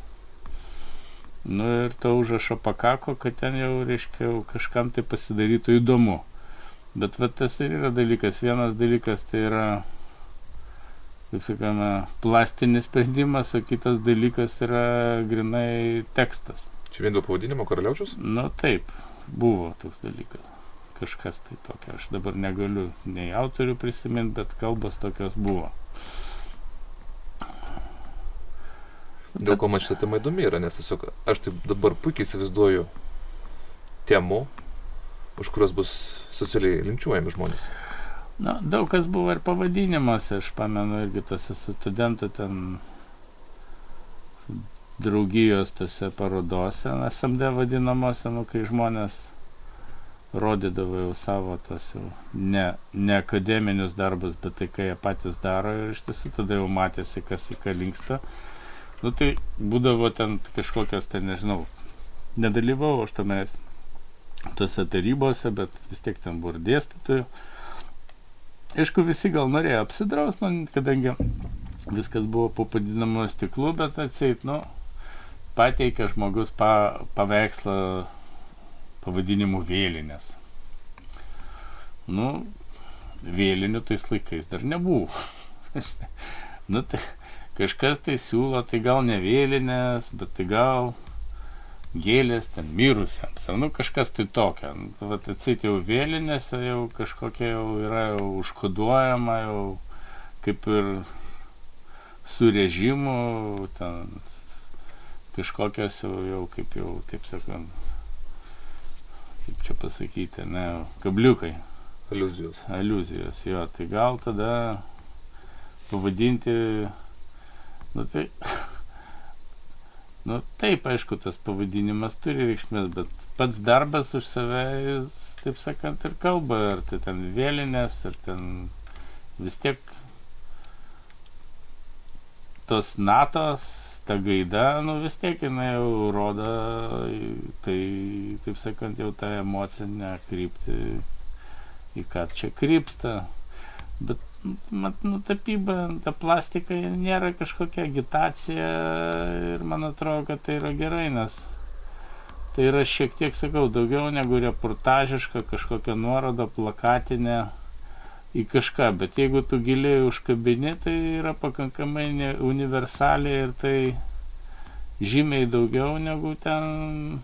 Nu ir to užrašo pakako, kad ten jau, reiškia, kažkam tai pasidarytų įdomu. Bet va tas ir yra dalykas. Vienas dalykas tai yra, kaip sakome, plastinis sprendimas, o kitas dalykas yra grinai tekstas. Čia vien dėl pavadinimo karaliaučius? Nu taip, buvo toks dalykas. Kažkas tai tokia. Aš dabar negaliu nei autorių prisiminti, bet kalbos tokios buvo. Dėl ko man šitą temą įdomi yra, nes tiesiog aš taip dabar puikiai įsivaizduoju temų, už kurios bus socialiai linčiuojami žmonės. Na, daug kas buvo ir pavadinimuose, aš pamenu irgi tose studentų ten draugijos tose parodose, SMD vadinamuose, nu, kai žmonės rodydavo jau savo tos jau ne, ne akademinius darbus, bet tai, ką jie patys daro ir iš tiesų tada jau matėsi, kas į ką linksta. Nu tai būdavo ten kažkokios, ten nežinau, nedalyvau aš tame tose tarybose, bet vis tiek ten buvo ir dėstytojų. Aišku, visi gal norėjo apsidraus, nu, kadangi viskas buvo po padidinamu stiklu, bet atseit, nu, pateikė žmogus pa, paveikslą pavadinimu vėlinės. Nu, vėlinių tais laikais dar nebuvo. [LAUGHS] nu, tai kažkas tai siūlo, tai gal ne vėlinės, bet tai gal gėlės ten mirusiems, ar nu kažkas tai tokio. Nu, vat atsit jau vėlinėse jau kažkokia jau yra jau užkoduojama, jau kaip ir su režimu, ten kažkokios jau, jau kaip jau, taip sakant, kaip čia pasakyti, ne, kabliukai. Aliuzijos. Aliuzijos, jo, tai gal tada pavadinti Nu tai, nu taip, aišku, tas pavadinimas turi reikšmės, bet pats darbas už save, jis, taip sakant, ir kalba, ar tai ten vėlinės, ar ten vis tiek tos natos, ta gaida, nu vis tiek jinai jau rodo, tai, taip sakant, jau tą emocinę kryptį, į ką čia krypsta. Bet mat, nu, tapyba, ta plastika nėra kažkokia agitacija ir man atrodo, kad tai yra gerai, nes tai yra šiek tiek, sakau, daugiau negu reportažiška kažkokia nuoroda plakatinė į kažką, bet jeigu tu giliai užkabini, tai yra pakankamai universaliai ir tai žymiai daugiau negu ten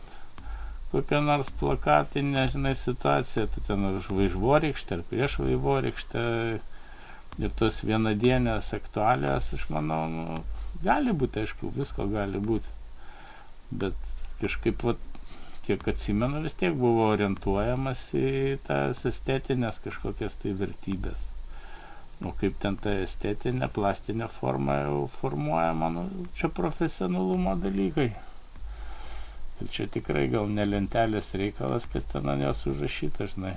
kokia nors plakatinė, žinai, situacija, tu ten už vaivorykštę ar prieš vaivorykštę ir tos vienadienės aktualijos, aš manau, nu, gali būti, aišku, visko gali būti. Bet kažkaip, vat, kiek atsimenu, vis tiek buvo orientuojamas į tas estetinės kažkokias tai vertybės. O kaip ten ta estetinė, plastinė forma jau formuojama, nu, čia profesionalumo dalykai. Ir čia tikrai gal ne lentelės reikalas, kad ten ant jos užrašyta, žinai,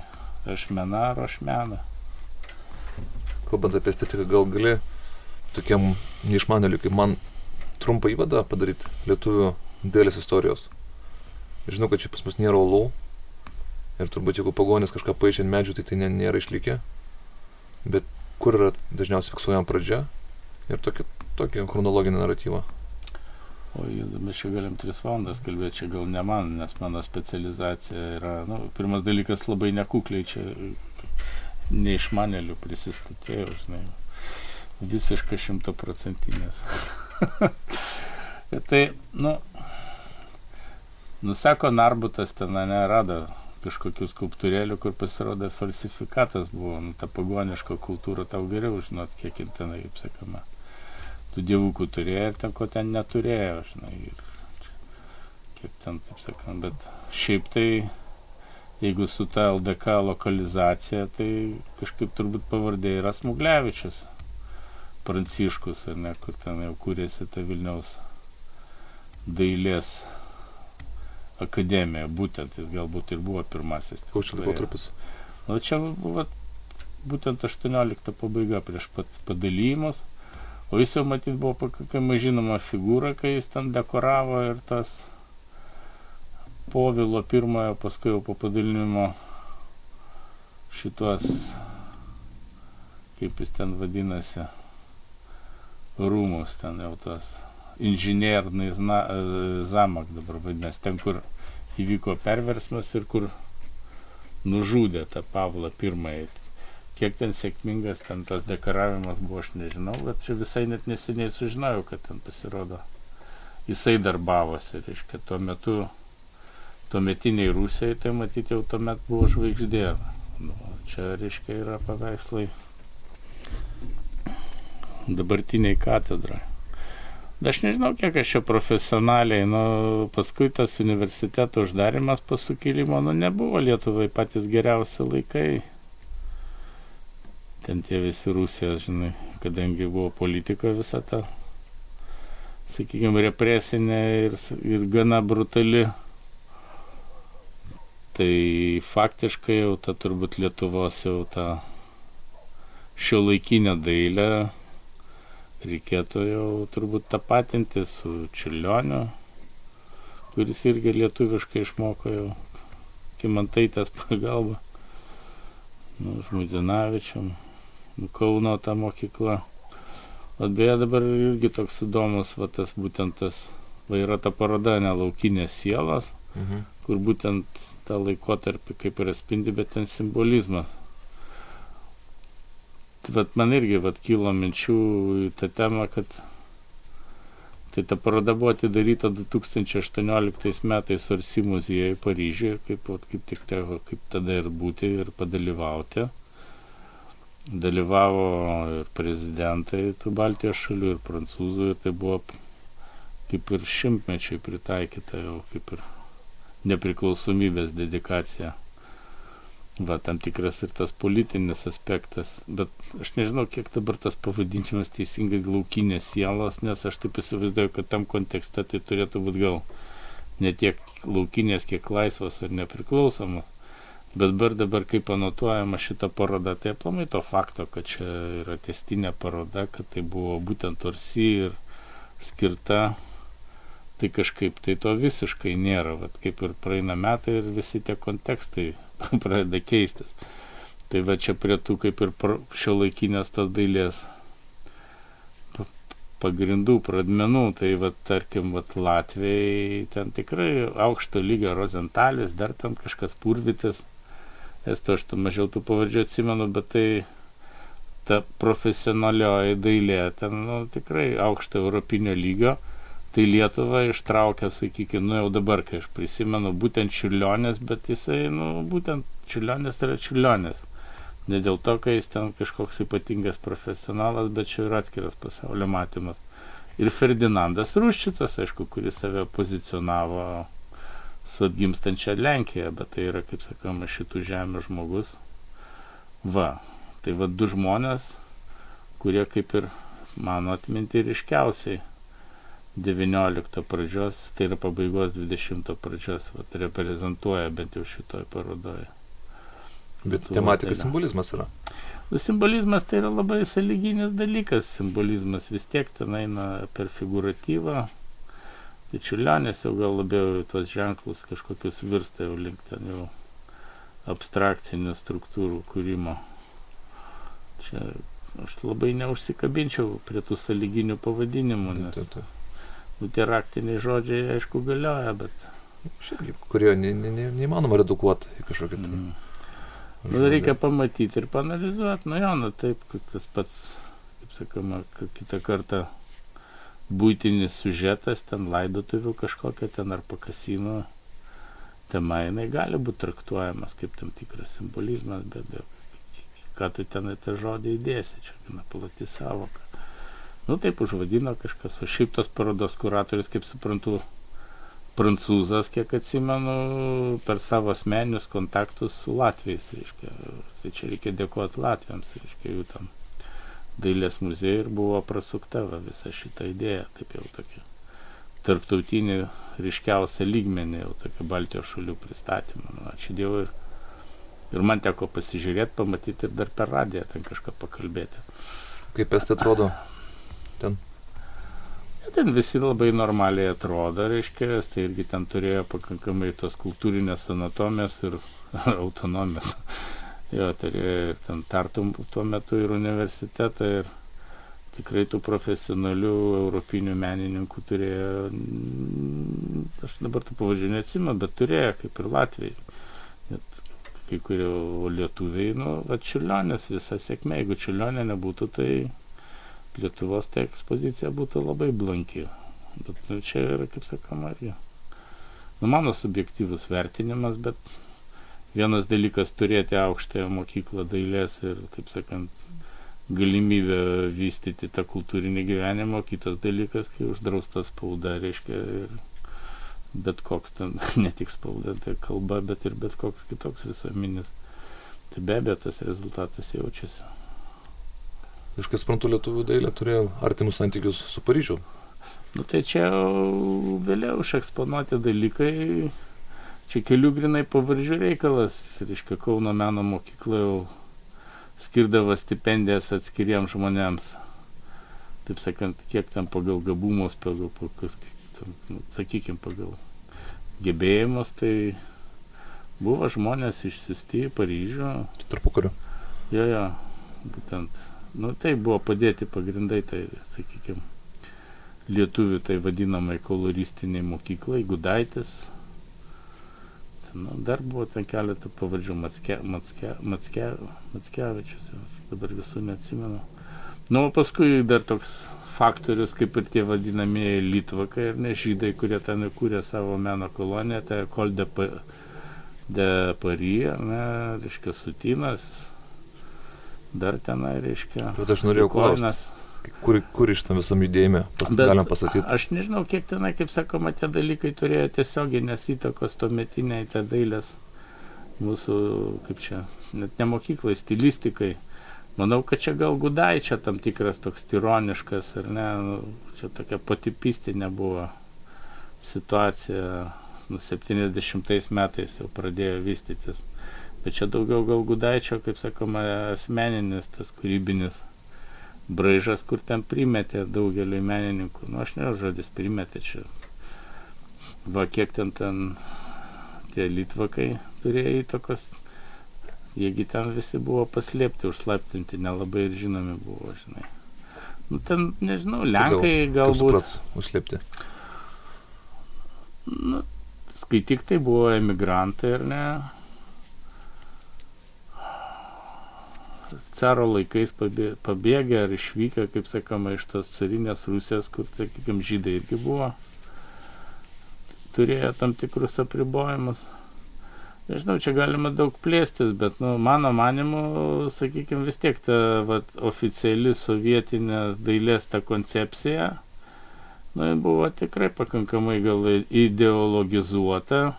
ašmena ar ašmena kalbant apie estetiką, gal gali tokiam neišmanėliui kaip man trumpą įvadą padaryti lietuvių dėlės istorijos. Žinau, kad čia pas mus nėra olų ir turbūt jeigu pagonis kažką paaišė ant medžių, tai tai nėra išlikę. Bet kur yra dažniausiai fiksuojama pradžia ir tokį, tokį chronologinį naratyvą. O mes čia galim 3 valandas kalbėti, čia gal ne man, nes mano specializacija yra, nu, pirmas dalykas labai nekukliai čia neišmanėlių prisistatėjau, žinai, visiškai šimtaprocentinės. [LAUGHS] tai, nu, nusako Narbutas ten nerado kažkokių skulptūrėlių, kur pasirodė falsifikatas buvo, nu, ta pagoniška kultūra tau geriau žinot, kiek ir tenai, kaip sakoma, tų dievukų turėjo ir ten ko ten neturėjo, žinai, ir kiek ten, taip sakant, bet šiaip tai, jeigu su ta LDK lokalizacija, tai kažkaip turbūt pavardė yra Smuglevičius, Pranciškus, ar ne, kur ten jau kūrėsi ta Vilniaus dailės akademija, būtent jis galbūt ir buvo pirmasis. Koks čia laikotarpis? Nu, čia buvo būtent 18 pabaiga prieš pat padalymus, o jis jau matyt buvo pakankamai žinoma figūra, kai jis ten dekoravo ir tas Povilo pirmojo, paskui jau po padalinimo šitos, kaip jis ten vadinasi, rūmus ten jau tas inžinierny zna, e, zamak dabar vadinasi, ten kur įvyko perversmas ir kur nužudė tą Pavlą pirmąjį. Kiek ten sėkmingas ten tas dekoravimas buvo, aš nežinau, bet čia visai net neseniai sužinojau, kad ten pasirodo. Jisai darbavosi, reiškia, tuo metu, tuo metiniai Rusijai, tai matyti jau tuomet buvo žvaigždė. Nu, čia, reiškia, yra paveikslai dabartiniai katedrai. Aš nežinau, kiek aš čia profesionaliai, nu, paskui tas universiteto uždarimas po sukilimo, nu, nebuvo Lietuvai patys geriausi laikai. Ten tie visi Rusijos, žinai, kadangi buvo politika visa ta, sakykime, represinė ir, ir gana brutali. Tai faktiškai jau ta turbūt Lietuvos jau ta šio laikinė dailė reikėtų jau turbūt tapatinti su Čiurlioniu, kuris irgi lietuviškai išmoko jau Kimantaitės pagalba, nu, Žmudinavičiam, Kauno ta mokykla. O beje dabar irgi toks įdomus, va tas būtent tas, va yra ta paroda nelaukinės sielos, mhm. kur būtent tą laikotarpį kaip ir atspindi, bet ten simbolizmas bet man irgi vat, kilo minčių į tą temą, kad tai ta paroda buvo atidaryta 2018 metais Orsi muziejuje Paryžiuje, kaip, vat, kaip tik teko, kaip tada ir būti ir padalyvauti. Dalyvavo ir prezidentai tų Baltijos šalių, ir prancūzų, ir tai buvo kaip ir šimtmečiai pritaikyta jau kaip ir nepriklausomybės dedikacija va tam tikras ir tas politinis aspektas, bet aš nežinau, kiek dabar tas pavadinimas teisingai laukinės sielos, nes aš taip įsivaizduoju, kad tam kontekste tai turėtų būti gal ne tiek laukinės, kiek laisvos ar nepriklausomos. Bet dabar, dabar kaip anotuojama šita paroda, tai aplamai to fakto, kad čia yra testinė paroda, kad tai buvo būtent Orsi ir skirta tai kažkaip tai to visiškai nėra, vat, kaip ir praeina metai ir visi tie kontekstai [LAUGHS] pradeda keistis. Tai va čia prie tų kaip ir šio laikinės tos dailės pagrindų, pradmenų, tai va tarkim, va Latvijai ten tikrai aukšto lygio rozentalis, dar ten kažkas purvitis, esto aš tu mažiau tų pavardžių atsimenu, bet tai ta profesionalioji dailė ten nu, tikrai aukšto europinio lygio tai Lietuva ištraukė, sakykime, nu jau dabar, kai aš prisimenu, būtent Čiurlionės, bet jisai, nu, būtent Čiurlionės tai yra Čiurlionės. Ne dėl to, kad jis ten kažkoks ypatingas profesionalas, bet čia yra atskiras pasaulio matymas. Ir Ferdinandas Ruščitas, aišku, kuris save pozicionavo su atgimstančia Lenkija, bet tai yra, kaip sakoma, šitų žemės žmogus. Va, tai va du žmonės, kurie kaip ir mano atminti ryškiausiai 19 pradžios, tai yra pabaigos 20 pradžios, vat, reprezentuoja bent jau šitoj parodoje. Bet tematika dalia. simbolizmas yra. Nu, simbolizmas tai yra labai saliginis dalykas. Simbolizmas vis tiek ten eina per figuratyvą. Tai čiulionės jau gal labiau tos ženklus kažkokius virsta jau link ten jau abstrakcinių struktūrų kūrimo. Čia aš labai neužsikabinčiau prie tų sąlyginių pavadinimų, nes Taip, taip. Nu, tie raktiniai žodžiai, aišku, galioja, bet Šiaip, kurio ne, ne, ne, neįmanoma redukuoti į kažkokį tai. mm. nu, reikia pamatyti ir panalizuoti. Nu jo, nu taip, kad tas pats, kaip sakoma, kitą kartą būtinis sužetas, ten laidotuvių kažkokia ten ar pakasino tema, jinai gali būti traktuojamas kaip tam tikras simbolizmas, bet ką tu ten į tą žodį įdėsi, čia gana plati savoka. Nu taip užvadino kažkas, o šiaip tos parodos kuratorius, kaip suprantu, prancūzas, kiek atsimenu, per savo asmeninius kontaktus su Latvijais, reiškia. Tai čia reikia dėkoti Latvijams, reiškia, jų tam dailės muziejui ir buvo prasukta va, visa šita idėja, taip jau tokia tarptautinį ryškiausią lygmenį, jau tokia Baltijos šalių pristatymą. Nu, ačiū Dievui. Ir, ir man teko pasižiūrėti, pamatyti ir dar per radiją ten kažką pakalbėti. Kaip estai atrodo ten? Ten visi labai normaliai atrodo, reiškia, tai irgi ten turėjo pakankamai tos kultūrinės anatomijos ir [LAUGHS] autonomijos. Jo, turėjo ir ten tartum tuo metu ir universitetą ir tikrai tų profesionalių europinių menininkų turėjo, aš dabar tų pavadžių neatsimenu, bet turėjo, kaip ir Latvijai. Net kai kurie lietuviai, nu, va Čiurlionės visa sėkmė, jeigu Čiurlionė nebūtų, tai Lietuvos ta ekspozicija būtų labai blanki. Bet nu, čia yra, kaip sakoma, irgi. Nu, mano subjektyvus vertinimas, bet vienas dalykas turėti aukštąją mokyklą dailės ir, taip sakant, galimybę vystyti tą kultūrinį gyvenimą, kitas dalykas, kai uždrausta spauda, reiškia, ir bet koks ten, [LAUGHS] ne tik spauda, tai kalba, bet ir bet koks kitoks visuominis. Tai be abejo, tas rezultatas jaučiasi. Iš kai suprantu, lietuvių dailė turėjo artimus santykius su Paryžiu. Nu tai čia vėliau išeksponuoti dalykai, čia kelių grinai pavardžių reikalas, reiškia Kauno meno mokykla jau skirdavo stipendijas atskiriems žmonėms. Taip sakant, kiek ten pagal gabumus, pagal, pagal nu, sakykime, pagal gebėjimus, tai buvo žmonės išsiusti į Paryžių, Tarpu kariu. Jo, jo, būtent. Nu, tai buvo padėti pagrindai, tai, sakykime, lietuvių tai vadinamai koloristiniai mokyklai, Gudaitis. Nu, dar buvo ten keletą pavardžių, Macke, Macke, Macke, Mackevičius, dabar visų neatsimenu. Nu, o paskui dar toks faktorius, kaip ir tie vadinamieji Litvakai ir ne žydai, kurie ten įkūrė savo meno koloniją, tai Kol de, Pa- de Paris, ne, reiškia, Sutinas, dar tenai, reiškia. Tai aš norėjau klausti, kur, kur iš tam visam judėjime pas, Bet galim pastatyti. Aš nežinau, kiek tenai, kaip sakoma, tie dalykai turėjo tiesioginės įtakos tuometiniai tai dailės mūsų, kaip čia, net ne mokyklai, stilistikai. Manau, kad čia gal gudaičia tam tikras toks tironiškas, ar ne, nu, čia tokia patipistinė buvo situacija, nu, 70 metais jau pradėjo vystytis. Bet čia daugiau gal gudaičio, kaip sakoma, asmeninis tas kūrybinis braižas, kur ten primetė daugeliu menininkų. Nu, aš nežinau, žodis primetė čia. Va, kiek ten ten tie litvakai turėjo įtakos. Jiegi ten visi buvo paslėpti, užslaptinti, nelabai ir žinomi buvo, žinai. Nu, ten, nežinau, Lenkai Kaip galbūt, užslėpti. nu, skaityk tai buvo emigrantai, ar ne? Caro laikais pabė- pabėgę ar išvykę, kaip sakoma, iš tos carinės Rusijos, kur, sakykime, žydai irgi buvo, turėjo tam tikrus apribojimus. Nežinau, čia galima daug plėstis, bet, nu, mano manimu, sakykime, vis tiek ta vat, oficiali sovietinė dailės ta koncepcija, nu, buvo tikrai pakankamai gal ideologizuota.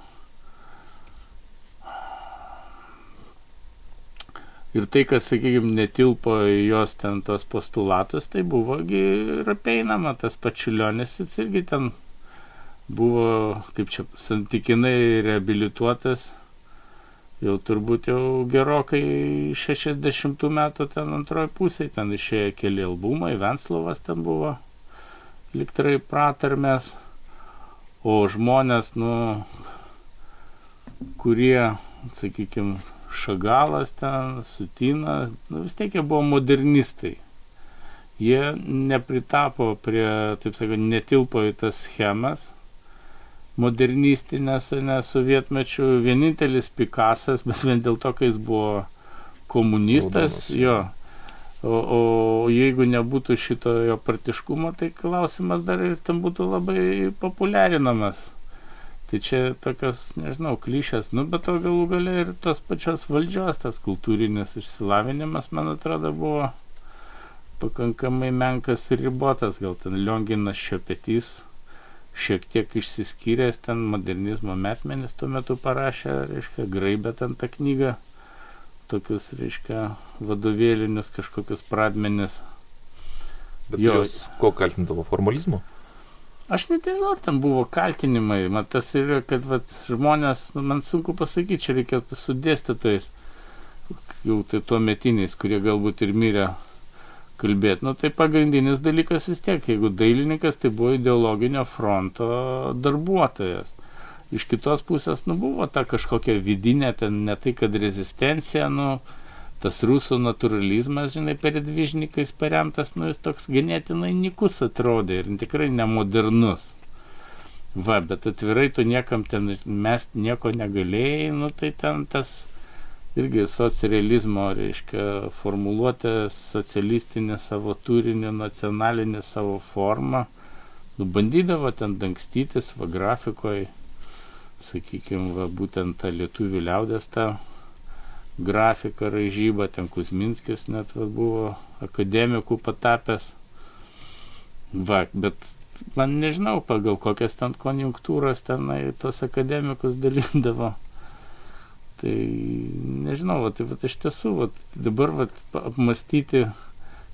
Ir tai, kas, sakykime, netilpo į jos ten tos postulatus, tai buvogi ir apeinama, tas pačiulionis jis irgi ten buvo, kaip čia, santykinai reabilituotas, jau turbūt jau gerokai 60 metų ten antroji pusė, ten išėjo keli albumai, Venslovas ten buvo, liktrai pratarmės, o žmonės, nu, kurie, sakykime, Šagalas ten, Sutinas, nu, vis tiek jie buvo modernistai. jie nepritapo prie, taip sakant, netilpo į tas schemas modernistinės, ne sovietmečių. Vienintelis Pikasas, bet vien dėl to, kai jis buvo komunistas, Raudonas. jo. O, o jeigu nebūtų šito jo partiškumo, tai klausimas dar jis ten būtų labai populiarinamas. Tai čia tokios, nežinau, klišės, nu, bet to galų galia ir tos pačios valdžios, tas kultūrinis išsilavinimas, man atrodo, buvo pakankamai menkas ir ribotas, gal ten Lionginas Šiopetys šiek tiek išsiskyręs, ten modernizmo metmenis tuo metu parašė, reiškia, graibė ten tą knygą, tokius, reiškia, vadovėlinius kažkokius pradmenis. Bet Jo. jos ko kaltindavo? Formalizmu? Aš net nežinau, ten buvo kaltinimai, man tas yra, kad vat, žmonės, nu, man sunku pasakyti, čia reikėtų su dėstytojais, jau tai tuo metiniais, kurie galbūt ir mirė kalbėti. Nu, tai pagrindinis dalykas vis tiek, jeigu dailininkas, tai buvo ideologinio fronto darbuotojas. Iš kitos pusės, nu, buvo ta kažkokia vidinė, ten ne tai, kad rezistencija, nu, tas rusų naturalizmas, žinai, peredvižnikais paremtas, nu, jis toks ganėtinai nikus atrodė ir tikrai nemodernus. Va, bet atvirai tu niekam ten mes nieko negalėjai, nu, tai ten tas irgi socrealizmo, reiškia, formuluotė socialistinė savo turinį, nacionalinė savo formą, nu, bandydavo ten dangstytis, va, grafikoje, sakykime, va, būtent tą lietuvių liaudės tą grafika, raižyba, ten Kuzminskis net buvo akademikų patapęs. Va, bet man nežinau, pagal kokias ten konjunktūras tenai tos akademikus dalindavo. Tai nežinau, va, tai va, iš tiesų, va, dabar va, apmastyti,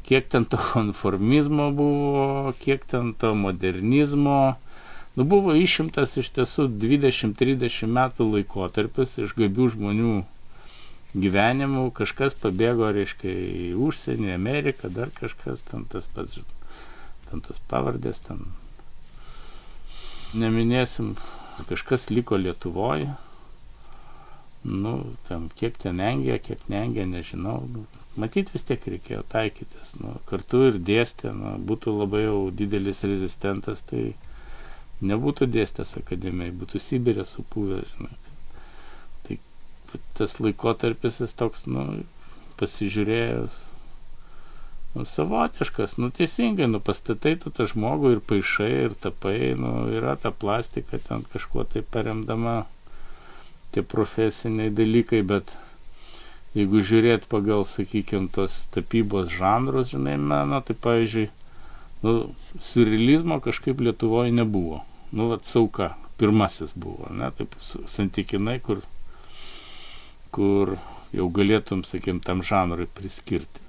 kiek ten to konformizmo buvo, kiek ten to modernizmo. Nu, buvo išimtas iš tiesų 20-30 metų laikotarpis iš gabių žmonių gyvenimų, kažkas pabėgo, reiškia, į užsienį, Ameriką, dar kažkas, ten tas pats, ten tas pavardės, ten neminėsim, kažkas liko Lietuvoje, nu, ten kiek ten engė, kiek neengė, nežinau, nu, matyt vis tiek reikėjo taikytis, nu, kartu ir dėstė, nu, būtų labai jau didelis rezistentas, tai nebūtų dėstęs akademijai, būtų Sibirė supūvęs, žinai tas laikotarpis jis toks, nu, pasižiūrėjęs, nu, savotiškas, nu, teisingai, nu, pastatai tu tą žmogų ir paaišai, ir tapai, nu, yra ta plastika ten kažkuo tai paremdama tie profesiniai dalykai, bet jeigu žiūrėt pagal, sakykime, tos tapybos žanrus, žinai, meno, tai pavyzdžiui, nu, surrealizmo kažkaip Lietuvoje nebuvo. Nu, vat sauka, pirmasis buvo, ne, taip santykinai, kur kur jau galėtum, sakykim, tam žanrui priskirti.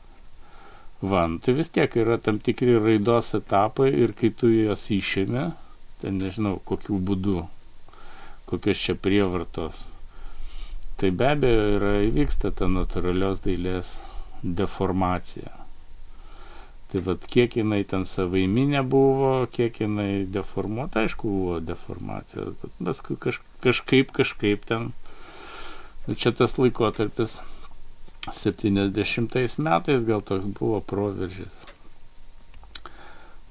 Van, tai vis tiek yra tam tikri raidos etapai ir kai tu juos išėmė, ten nežinau, kokiu būdu, kokios čia prievartos, tai be abejo yra įvyksta ta natūralios dailės deformacija. Tai vad, kiek jinai ten savaiminė buvo, kiek jinai deformuota, aišku, buvo deformacija, bet paskui kaž, kažkaip, kažkaip ten Čia tas laikotarpis 70 metais gal toks buvo proveržis.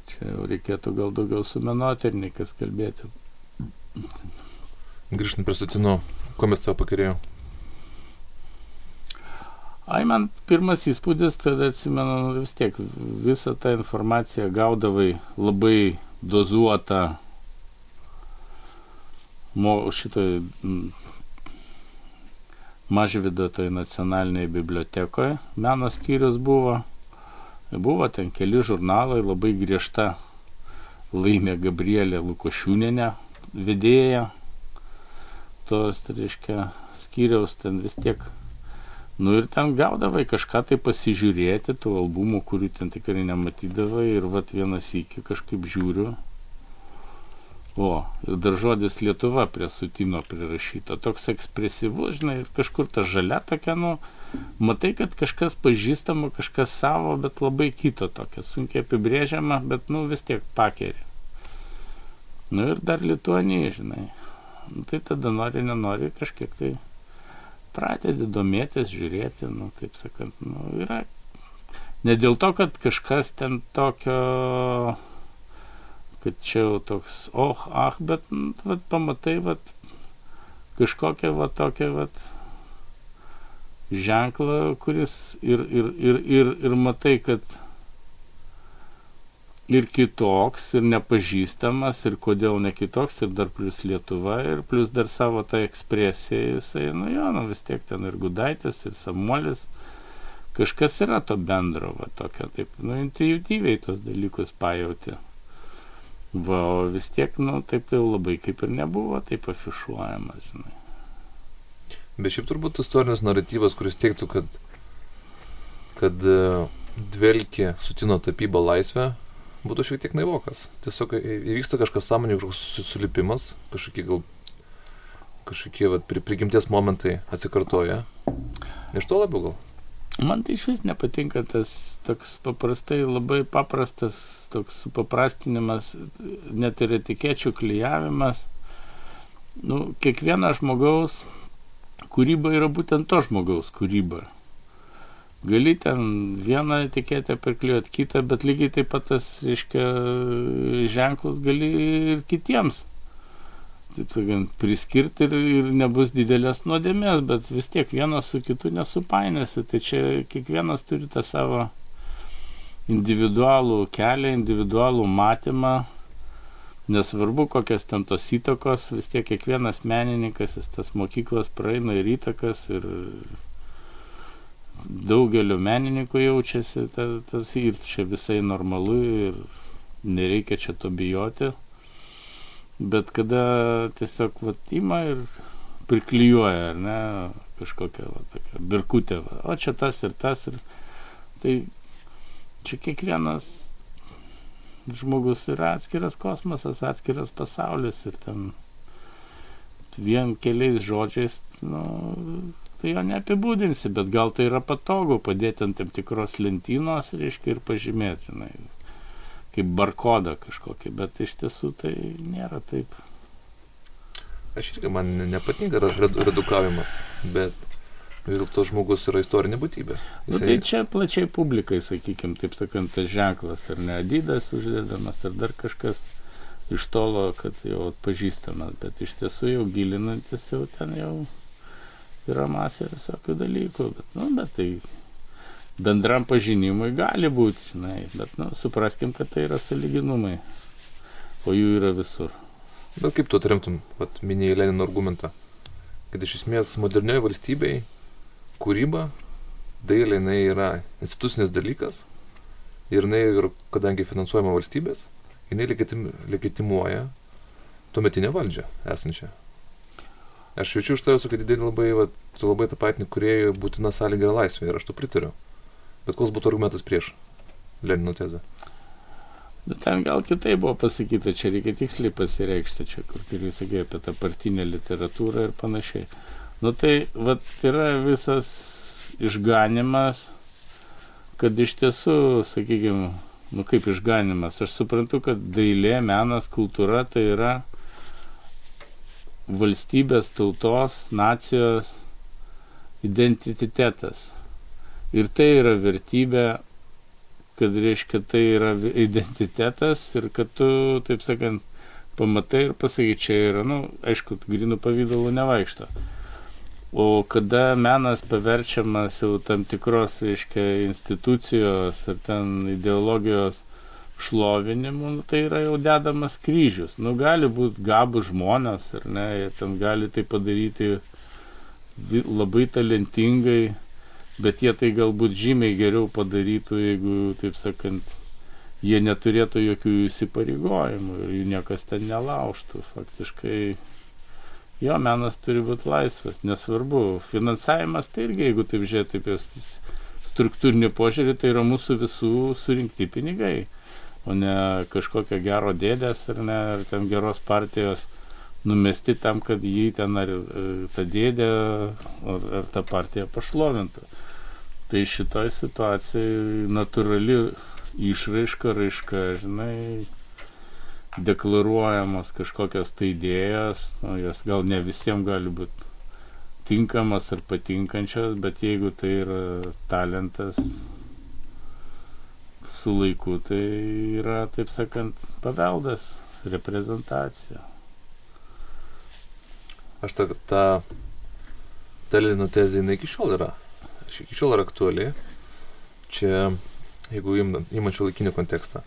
Čia jau reikėtų gal daugiau su menotyrininkas kalbėti. Grįžtant prie Sutino, ko mes tavo pakarėjo? Ai, man pirmas įspūdis, tada atsimenu vis tiek, visą tą informaciją gaudavai labai dozuotą mo, šitoj Mažvido toj nacionalinėje bibliotekoje meno skyrius buvo. Buvo ten keli žurnalai, labai griežta laimė Gabrielė Lukošiūnenė vedėja. Tos, tai reiškia, skyriaus ten vis tiek. Nu ir ten gaudavai kažką tai pasižiūrėti, tų albumų, kurių ten tikrai nematydavai. Ir vat vienas iki kažkaip žiūriu. O, dar žodis Lietuva prie sutino prirašyta. Toks ekspresyvus, žinai, kažkur ta žalia tokia, nu, matai, kad kažkas pažįstama, kažkas savo, bet labai kito tokia, sunkiai apibrėžiama, bet, nu, vis tiek pakeri. Nu ir dar Lietuonija, žinai. Nu, tai tada nori, nenori kažkiek tai pradedi domėtis, žiūrėti, nu, taip sakant, nu, yra Ne dėl to, kad kažkas ten tokio, kad čia jau toks, oh, ah, bet vat, pamatai, vat, kažkokią va tokią vat ženklą, kuris ir, ir, ir, ir, ir matai, kad ir kitoks, ir nepažįstamas, ir kodėl ne kitoks, ir dar plus Lietuva, ir plus dar savo tą ekspresiją, jisai, nu jo, nu vis tiek ten ir Gudaitis, ir Samuolis, kažkas yra to bendro, va tokio, taip, nu, intuityviai tos dalykus pajauti. Va, o vis tiek, nu, taip jau labai kaip ir nebuvo, taip afišuojamas, žinai. Bet šiaip turbūt istorinis naratyvas, kuris teiktų, kad, kad e, dvelkė sutino tapyba laisvę, būtų šiek tiek naivokas. Tiesiog įvyksta kažkas sąmonė, kažkoks sulipimas, kažkokie gal kažkokie vat, pri, prigimties momentai atsikartoja. Iš to labiau gal. Man tai iš vis nepatinka tas toks paprastai, labai paprastas toks supaprastinimas, net ir etikečių klyjavimas. Nu, kiekvienas žmogaus kūryba yra būtent to žmogaus kūryba. Gali ten vieną etiketę priklijuoti kitą, bet lygiai taip pat tas, reiškia, ženklus gali ir kitiems. Taip sakant, priskirti ir, ir nebus didelės nuodėmės, bet vis tiek vienas su kitu nesupainėsi. Tai čia kiekvienas turi tą savo individualų kelią, individualų matymą, nesvarbu kokias ten tos įtakos, vis tiek kiekvienas menininkas, jis tas mokyklas praeina ir įtakas ir daugelio menininkų jaučiasi tas, tas ir čia visai normalu ir nereikia čia to bijoti. Bet kada tiesiog vat ima ir priklyjuoja, ar ne, kažkokią va, tokią birkutę, va, o čia tas ir tas ir tai čia kiekvienas žmogus yra atskiras kosmosas, atskiras pasaulis ir ten vien keliais žodžiais, nu, tai jo neapibūdinsi, bet gal tai yra patogu padėti ant tam tikros lentynos, reiškia, ir pažymėti, žinai, kaip barkodą kažkokį, bet iš tiesų tai nėra taip. Aš irgi man nepatinka redukavimas, bet vis dėlto žmogus yra istorinė būtybė. Jisai... Nu, tai čia plačiai publikai, sakykime, taip sakant, tas ženklas, ar ne Adidas uždedamas, ar dar kažkas iš tolo, kad jau atpažįstamas, bet iš tiesų jau gilinantis jau ten jau yra masė visokių dalykų, bet, nu, bet tai bendram pažinimui gali būti, žinai, bet, nu, supraskim, kad tai yra saliginumai, o jų yra visur. Bet kaip tu atremtum, minėjai Lenino argumentą, kad iš esmės modernioje valstybėje kūryba, dailė jinai yra institucinis dalykas ir jinai, ir, kadangi finansuojama valstybės, jinai legitim, legitimuoja tuometinę valdžią esančią. Aš jaučiu iš tavęs, kad didelį labai, va, tu labai tą patį kuriejų būtina sąlyga laisvė ir aš to pritariu. Bet koks būtų argumentas prieš Lenino tezę? Bet ten gal kitai buvo pasakyta, čia reikia tiksliai pasireikšti, čia kur jūs sakė apie tą partinę literatūrą ir panašiai. Nu tai vat, yra visas išganimas, kad iš tiesų, sakykime, nu kaip išganimas, aš suprantu, kad dailė, menas, kultūra tai yra valstybės, tautos, nacijos identitetas. Ir tai yra vertybė, kad reiškia tai yra identitetas ir kad tu, taip sakant, pamatai ir pasakai, čia yra, nu, aišku, grinų pavydalų nevaikšto. O kada menas paverčiamas jau tam tikros, reiškia, institucijos ar ten ideologijos šlovinimu, nu, tai yra jau dedamas kryžius. Nu, gali būti gabų žmonės, ar ne, jie ten gali tai padaryti labai talentingai, bet jie tai galbūt žymiai geriau padarytų, jeigu, taip sakant, jie neturėtų jokių įsipareigojimų ir jų niekas ten nelauštų. Faktiškai Jo, menas turi būti laisvas, nesvarbu. Finansavimas tai irgi, jeigu taip žiūrėti, taip struktūrinį požiūrį, tai yra mūsų visų surinkti pinigai, o ne kažkokio gero dėdės ar ne, ar ten geros partijos numesti tam, kad jį ten ar tą dėdę ar, ar tą partiją pašlovintų. Tai šitoj situacijai natūrali išraiška, raiška, žinai, deklaruojamos kažkokios tai idėjos, nu, jos gal ne visiems gali būti tinkamas ar patinkančios, bet jeigu tai yra talentas, su laiku tai yra, taip sakant, paveldas, reprezentacija. Aš tą, tą Stalino tezė jinai iki šiol yra. Aš iki šiol yra aktuali. Čia, jeigu įmančiau laikinį kontekstą.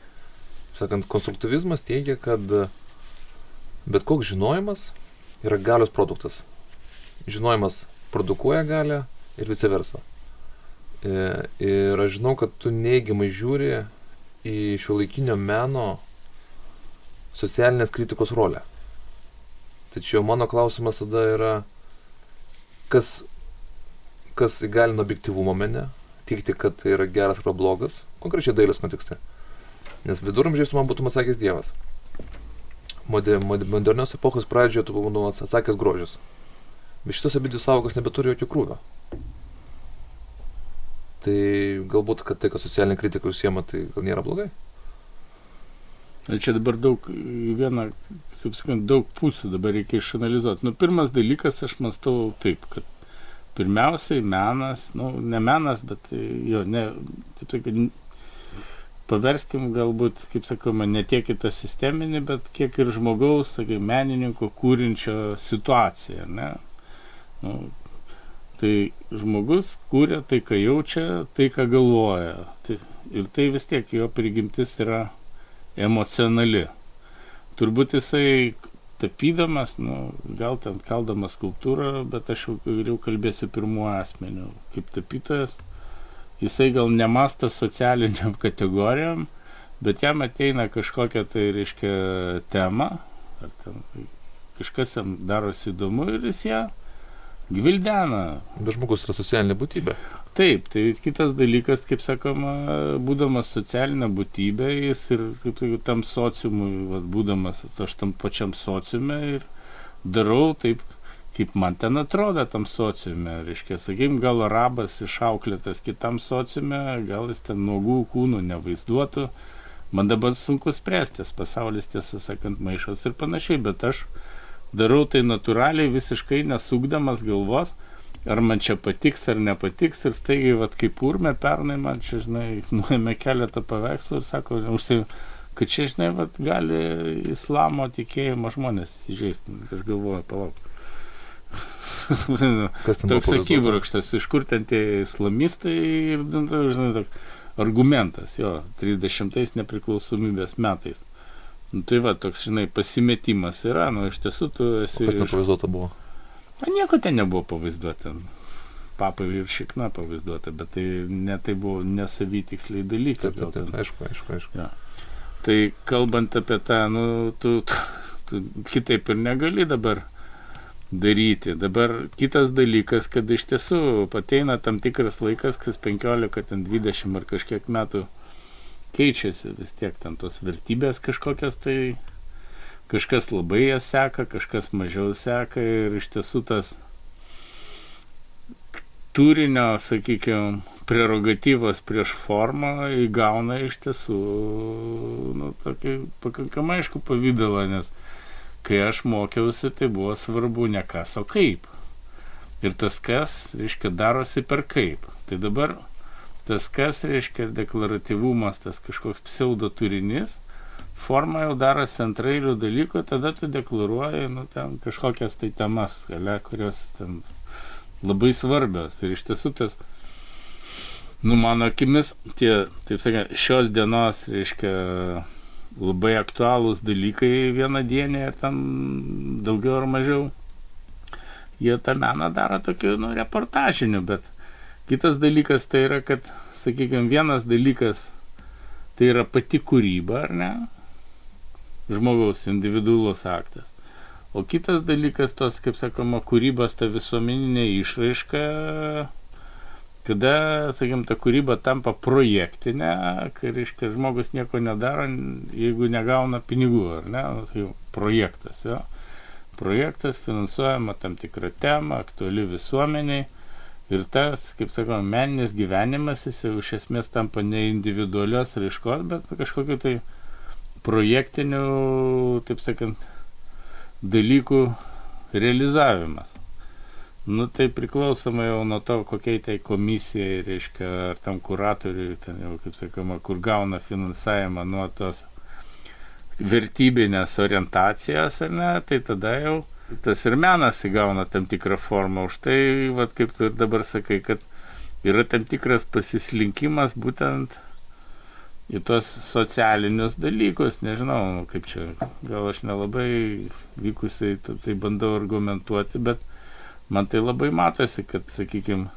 Sakant, konstruktivizmas teigia, kad bet koks žinojimas yra galios produktas. Žinojimas produkuoja galę ir vice versa. E, ir aš žinau, kad tu neigiamai žiūri į šio laikinio meno socialinės kritikos rolę. Tačiau mano klausimas tada yra, kas, kas įgalina objektivumą mene, tikti, kad tai yra geras arba blogas, konkrečiai dailės kontekste. Nes viduramžiais man būtum atsakęs Dievas. Moder, modernios epochos pradžioje tu būtum atsakęs grožis. Bet šitos abidvi savokas nebeturi jokio krūvio. Tai galbūt, kad tai, kad socialinė kritika užsiema, tai gal nėra blogai. Čia dabar daug, viena, kaip sakant, daug pusių dabar reikia išanalizuoti. Nu, pirmas dalykas, aš mastau taip, kad pirmiausiai menas, nu, ne menas, bet jo, ne, taip sakant, paverskim galbūt, kaip sakoma, ne tiek į tą sisteminį, bet kiek ir žmogaus, sakai, menininko kūrinčio situaciją, ne? Nu, tai žmogus kūrė tai, ką jaučia, tai, ką galvoja. Tai, ir tai vis tiek jo prigimtis yra emocionali. Turbūt jisai tapydamas, nu, gal ten kaldamas skulptūrą, bet aš jau geriau kalbėsiu pirmuo asmeniu. Kaip tapytojas, jisai gal nemasta socialiniam [LAUGHS] kategorijam, bet jam ateina kažkokia tai, reiškia, tema, ar ten kažkas jam darosi įdomu ir jis ją gvildena. Bet žmogus yra socialinė būtybė. Taip, tai kitas dalykas, kaip sakoma, būdamas socialinė būtybė, jis ir kaip sakiau, tam sociumui, vat, būdamas aš tam pačiam sociume ir darau taip, kaip man ten atrodo tam sociume. Reiškia, sakykim, gal arabas išauklėtas kitam sociume, gal jis ten nuogų kūnų nevaizduotų. Man dabar sunku spręsti, pasaulis tiesą sakant maišas ir panašiai, bet aš darau tai natūraliai, visiškai nesukdamas galvos ar man čia patiks ar nepatiks ir staigiai, vat, kaip urme pernai man čia, žinai, [LAUGHS] nuėmė keletą paveikslų ir sako, užsi, kad čia, žinai, vat, gali islamo tikėjimo žmonės įžeisti. Aš galvoju, palauk. [LAUGHS] Ten toks akibrokštas, iš kur ten tie islamistai ir, nu, žinai, toks argumentas, jo, 30 nepriklausomybės metais. Nu, tai va, toks, žinai, pasimetimas yra, nu, iš tiesų tu esi... O kas ten pavaizduota buvo? Na, nieko ten nebuvo pavaizduota. Papai ir šikna pavaizduota, bet tai ne tai buvo nesavytiksliai dalykai. Taip, taip, taip, aišku, aišku, aišku. Ja. Tai kalbant apie tą, nu, tu, tu, tu kitaip ir negali dabar daryti. Dabar kitas dalykas, kad iš tiesų ateina tam tikras laikas, kas 15, ten 20 ar kažkiek metų keičiasi vis tiek ten tos vertybės kažkokios tai kažkas labai jas seka, kažkas mažiau seka ir iš tiesų tas turinio, sakykime, prerogatyvas prieš formą įgauna iš tiesų nu, tokį pakankamai aišku pavydalą, nes kai aš mokiausi, tai buvo svarbu ne kas, o kaip. Ir tas kas, reiškia, darosi per kaip. Tai dabar tas kas, reiškia, deklaratyvumas, tas kažkoks pseudo turinys, forma jau darosi antrailių dalykų, tada tu deklaruoji nu, ten kažkokias tai temas, galia, kurios ten labai svarbios. Ir iš tiesų tas, nu, mano akimis, tie, taip sakant, šios dienos, reiškia, labai aktualūs dalykai ir ten daugiau ar mažiau, jie tą meną daro tokiu, nu, reportažiniu, bet kitas dalykas tai yra, kad, sakykime, vienas dalykas tai yra pati kūryba, ar ne? žmogaus individualus aktas. O kitas dalykas tos, kaip sakoma, kūrybos ta visuomeninė išraiška, kada, sakykim, ta kūryba tampa projektinė, kai, reiškia, žmogus nieko nedaro, jeigu negauna pinigų, ar ne, nu, tai projektas, jo. Projektas finansuojama tam tikrą temą, aktuali visuomeniai. Ir tas, kaip sakoma, meninis gyvenimas, jis jau iš esmės tampa ne individualios raiškos, bet kažkokiu tai projektinių, taip sakant, dalykų realizavimas. Nu, tai priklausomai jau nuo to, kokiai tai komisijai, reiškia, ar tam kuratoriui, ten jau, kaip sakoma, kur gauna finansavimą nuo tos vertybinės orientacijos, ar ne, tai tada jau tas ir menas įgauna tam tikrą formą. Už tai, vat, kaip tu ir dabar sakai, kad yra tam tikras pasislinkimas būtent į tuos socialinius dalykus, nežinau, kaip čia, gal aš nelabai vykusiai tai bandau argumentuoti, bet man tai labai matosi, kad, sakykime,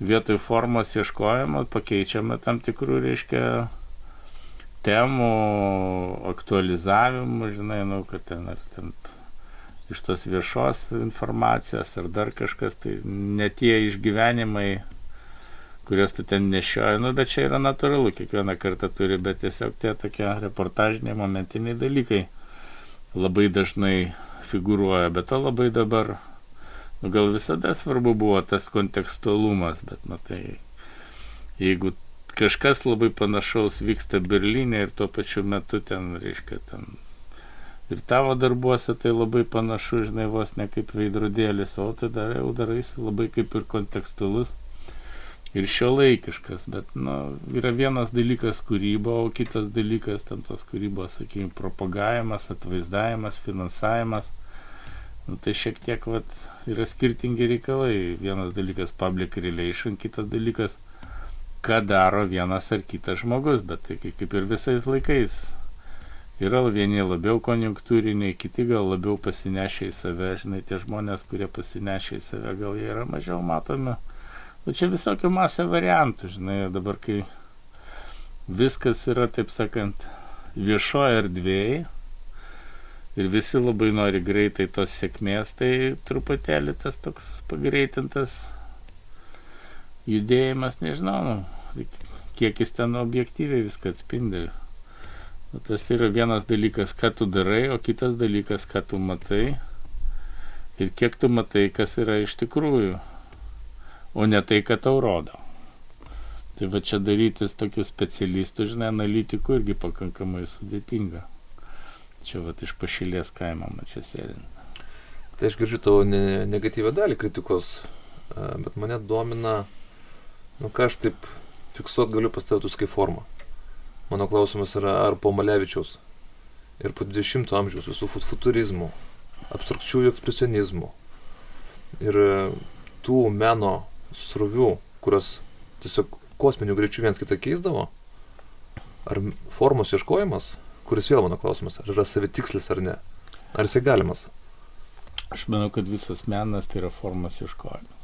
vietoj formos ieškojimo pakeičiame tam tikrų, reiškia, temų aktualizavimų, žinai, nu, kad ten ar ten iš tos viešos informacijos ar dar kažkas, tai ne tie išgyvenimai, kuriuos tu ten nešioji, nu, bet čia yra natūralu, kiekvieną kartą turi, bet tiesiog tie tokie reportažiniai, momentiniai dalykai labai dažnai figuruoja, bet to labai dabar, gal visada svarbu buvo tas kontekstualumas, bet, nu, tai jeigu kažkas labai panašaus vyksta Berlyne ir tuo pačiu metu ten, reiškia, ten ir tavo darbuose tai labai panašu, žinai, vos ne kaip veidrodėlis, o dar jau daraisi labai kaip ir kontekstualus ir šio laikiškas, bet, nu, yra vienas dalykas kūryba, o kitas dalykas ten tos kūrybos, sakykime, propagavimas, atvaizdavimas, finansavimas. Nu, tai šiek tiek, vat, yra skirtingi reikalai. Vienas dalykas public relation, kitas dalykas ką daro vienas ar kitas žmogus, bet tai kaip ir visais laikais. Yra vieni labiau konjunktūriniai, kiti gal labiau pasinešę į save, žinai, tie žmonės, kurie pasinešę į save, gal jie yra mažiau matomi. O čia visokių masė variantų, žinai, dabar kai viskas yra, taip sakant, viešoje erdvėje ir visi labai nori greitai tos sėkmės, tai truputėlį tas toks pagreitintas judėjimas, nežinau, nu, kiek jis ten objektyviai viską atspindi. Nu, tas yra vienas dalykas, ką tu darai, o kitas dalykas, ką tu matai. Ir kiek tu matai, kas yra iš tikrųjų, o ne tai, ką tau rodo. Tai va čia darytis tokių specialistų, žinai, analitikų irgi pakankamai sudėtinga. Čia va iš pašilės kaimo man čia sėdint. Tai aš girdžiu tavo ne, negatyvę dalį kritikos, bet mane domina Nu ką aš taip fiksuot galiu pastatus kaip formą. Mano klausimas yra, ar po Malevičiaus ir po 20 amžiaus visų futurizmų, abstrakčiųjų ekspresionizmų ir e, tų meno srovių, kurios tiesiog kosminių greičių viens kitą keisdavo, ar formos ieškojimas, kuris vėl mano klausimas, ar yra savitikslis ar ne, ar jisai galimas? Aš manau, kad visas menas tai yra formos ieškojimas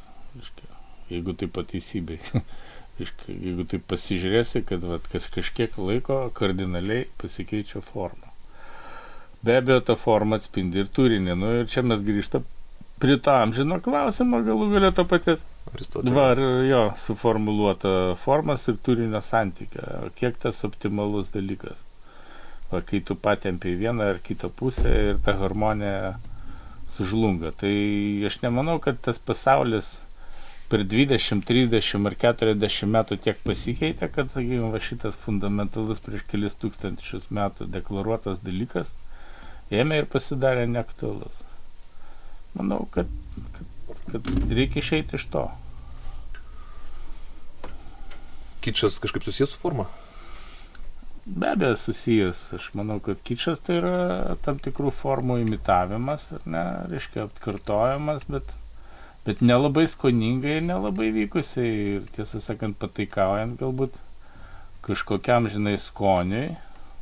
jeigu taip pateisybei. [LAUGHS] jeigu taip pasižiūrėsi, kad vat, kas kažkiek laiko kardinaliai pasikeičia forma. Be abejo, ta forma atspindi ir turinį. Nu, ir čia mes grįžtam prie to amžino klausimo, galų galę to paties. Va, jo, suformuluota formas ir turinio santykio. Kiek tas optimalus dalykas. Kai tu patempi vieną ar kitą pusę ir ta harmonija sužlunga. Tai aš nemanau, kad tas pasaulis per 20, 30 ar 40 metų tiek pasikeitė, kad, sakykime, va šitas fundamentalus prieš kelis tūkstančius metų deklaruotas dalykas ėmė ir pasidarė neaktualus. Manau, kad, kad, kad reikia išeiti iš to. Kičas kažkaip susijęs su forma? Be abejo susijęs. Aš manau, kad kičas tai yra tam tikrų formų imitavimas, ne, reiškia atkartojimas, bet bet nelabai skoningai ir nelabai vykusiai ir tiesą sakant pataikaujant galbūt kažkokiam, žinai, skoniui,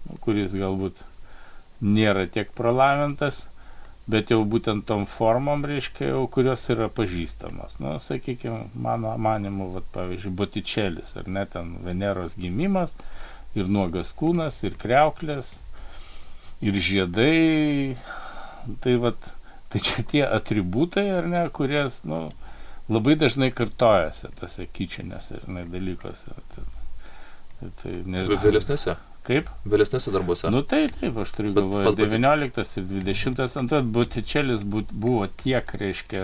nu, kuris galbūt nėra tiek pralavintas, bet jau būtent tom formom, reiškia, jau kurios yra pažįstamos. Nu, sakykime, mano manimu, vat, pavyzdžiui, botičelis, ar ne, ten Veneros gimimas, ir nuogas kūnas, ir kreuklės, ir žiedai, tai vat, Tai čia tie atributai, ar ne, kurie, nu, labai dažnai kartojasi tose kyčinėse, ar ne, dalykuose. Tai, tai, tai nežinau. Vėlesnėse? Kaip? Vėlesnėse darbuose. Nu tai taip, aš turiu galvoje, 19 ir 20 antras Botičelis buvo tiek, reiškia,